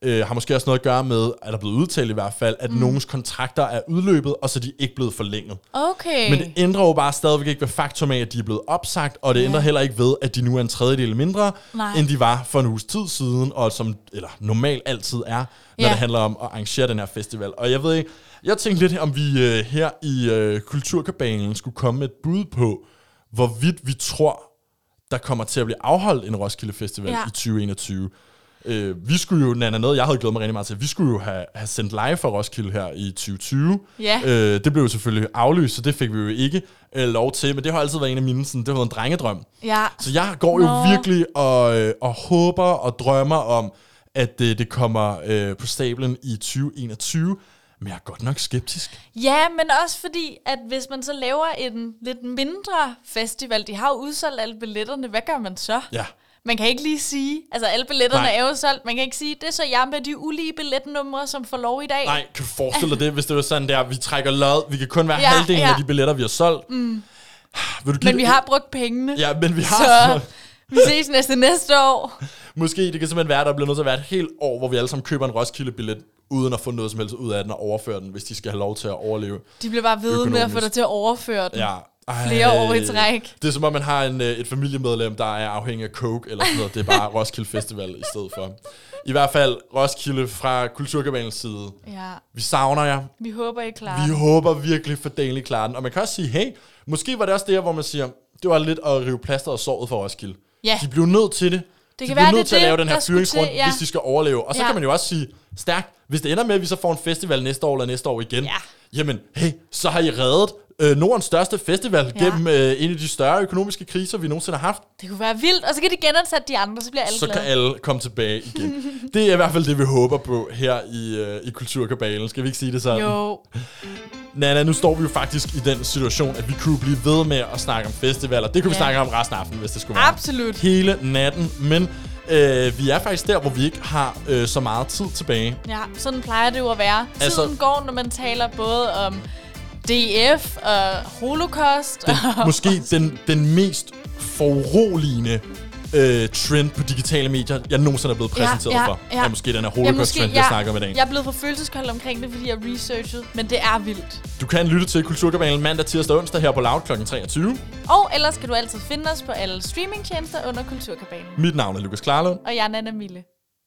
øh, har måske også noget at gøre med, at der er blevet udtalt i hvert fald, at mm. nogens kontrakter er udløbet, og så er de ikke blevet forlænget.
Okay.
Men det ændrer jo bare stadigvæk ikke ved faktum af, at de er blevet opsagt, og det ændrer heller ikke ved, at de nu er en tredjedel mindre,
Nej.
end de var for en uges tid siden, og som eller normalt altid er, når
Ja.
det handler om at arrangere den her festival. Og jeg ved ikke, jeg tænkte lidt, om vi øh, her i øh, Kulturkabalen skulle komme med et bud på, hvorvidt vi tror, der kommer til at blive afholdt en Roskilde Festival
Ja.
i 2021. Øh, vi skulle jo, Nana, noget jeg havde glædet mig rigtig meget til, vi skulle jo have, have sendt live for Roskilde her i 2020.
Ja.
Øh, det blev jo selvfølgelig aflyst, så det fik vi jo ikke øh, lov til, men det har altid været en af mine, sådan, det har været en drengedrøm.
Ja.
Så jeg går jo
Nå.
virkelig og, øh, og håber og drømmer om, at øh, det kommer øh, på stablen i 2021, men jeg er godt nok skeptisk.
Ja, men også fordi, at hvis man så laver en lidt mindre festival, de har jo udsolgt alle billetterne, hvad gør man så?
Ja.
Man kan ikke lige sige, altså alle billetterne
Nej.
er jo solgt, man kan ikke sige, det er så jeg med de ulige billetnumre, som får lov i dag.
Nej, kan du forestille dig det, hvis det var sådan der, vi trækker lod, vi kan kun være
Ja,
halvdelen
ja.
af de billetter, vi har solgt. Mm. Vil du
Men vi har brugt pengene,
Ja, men vi har...
så vi ses næste næste år.
Måske det kan simpelthen være, at der bliver nødt til at være et helt år, hvor vi alle sammen køber en Roskilde-billet, uden at få noget som helst ud af den og overføre den, hvis de skal have lov til at overleve.
De bliver bare ved med at få dig til at overføre den.
Ja. Ej.
Flere år i træk.
Det er som om, man har en, øh, et familiemedlem, der er afhængig af coke eller sådan noget. Det er bare Roskilde Festival i stedet for. I hvert fald Roskilde fra Kulturkabalens side.
Ja,
Vi savner jer.
vi håber, I klarer
Vi
det.
håber virkelig for Daniel klarer den. Og man kan også sige, hey, måske var det også det, hvor man siger, det var lidt at rive plasteret og såret for Roskilde.
Ja.
De blev nødt til det. de
kan
bliver
være,
nødt
det
til at
det,
lave den her
til, ja.
hvis de skal overleve. Og så
Ja.
kan man jo også sige, stærkt, hvis det ender med, at vi så får en festival næste år eller næste år igen,
Ja.
jamen, hey, så har I reddet øh, Nordens største festival
Ja.
gennem øh, en af de større økonomiske kriser, vi nogensinde har haft.
Det kunne være vildt, og så kan de genansætte de andre, så bliver alle
så
glade.
kan alle komme tilbage igen. det er i hvert fald det, vi håber på her i, øh, i Kulturkabalen. Skal vi ikke sige det sådan?
Jo,
Nana, nu står vi jo faktisk i den situation, at vi kunne blive ved med at snakke om festivaler. Det kunne vi
Ja.
snakke om resten af aftenen, hvis det skulle være.
absolut.
Hele natten. Men øh, vi er faktisk der, hvor vi ikke har øh, så meget tid tilbage.
Ja, sådan plejer det jo at være. Tiden
Altså-
altså, går, når man taler både om DF og holocaust.
Den,
og
måske den, den mest foruroligende øh, trend på digitale medier, jeg nogensinde er blevet
Ja,
præsenteret
ja,
for.
ja.
Er måske den her
Ja,
holocaust-trend, jeg snakker om i dag.
Jeg er blevet for følelseskold omkring det, fordi jeg researchede, men det er vildt.
Du kan lytte til Kulturkabalen mandag, tirsdag og onsdag her på Loud kl. 23.
Og ellers kan du altid finde os på alle streamingtjenester under Kulturkabalen.
Mit navn er Lukas Klarlund.
Og jeg er Nana Mille.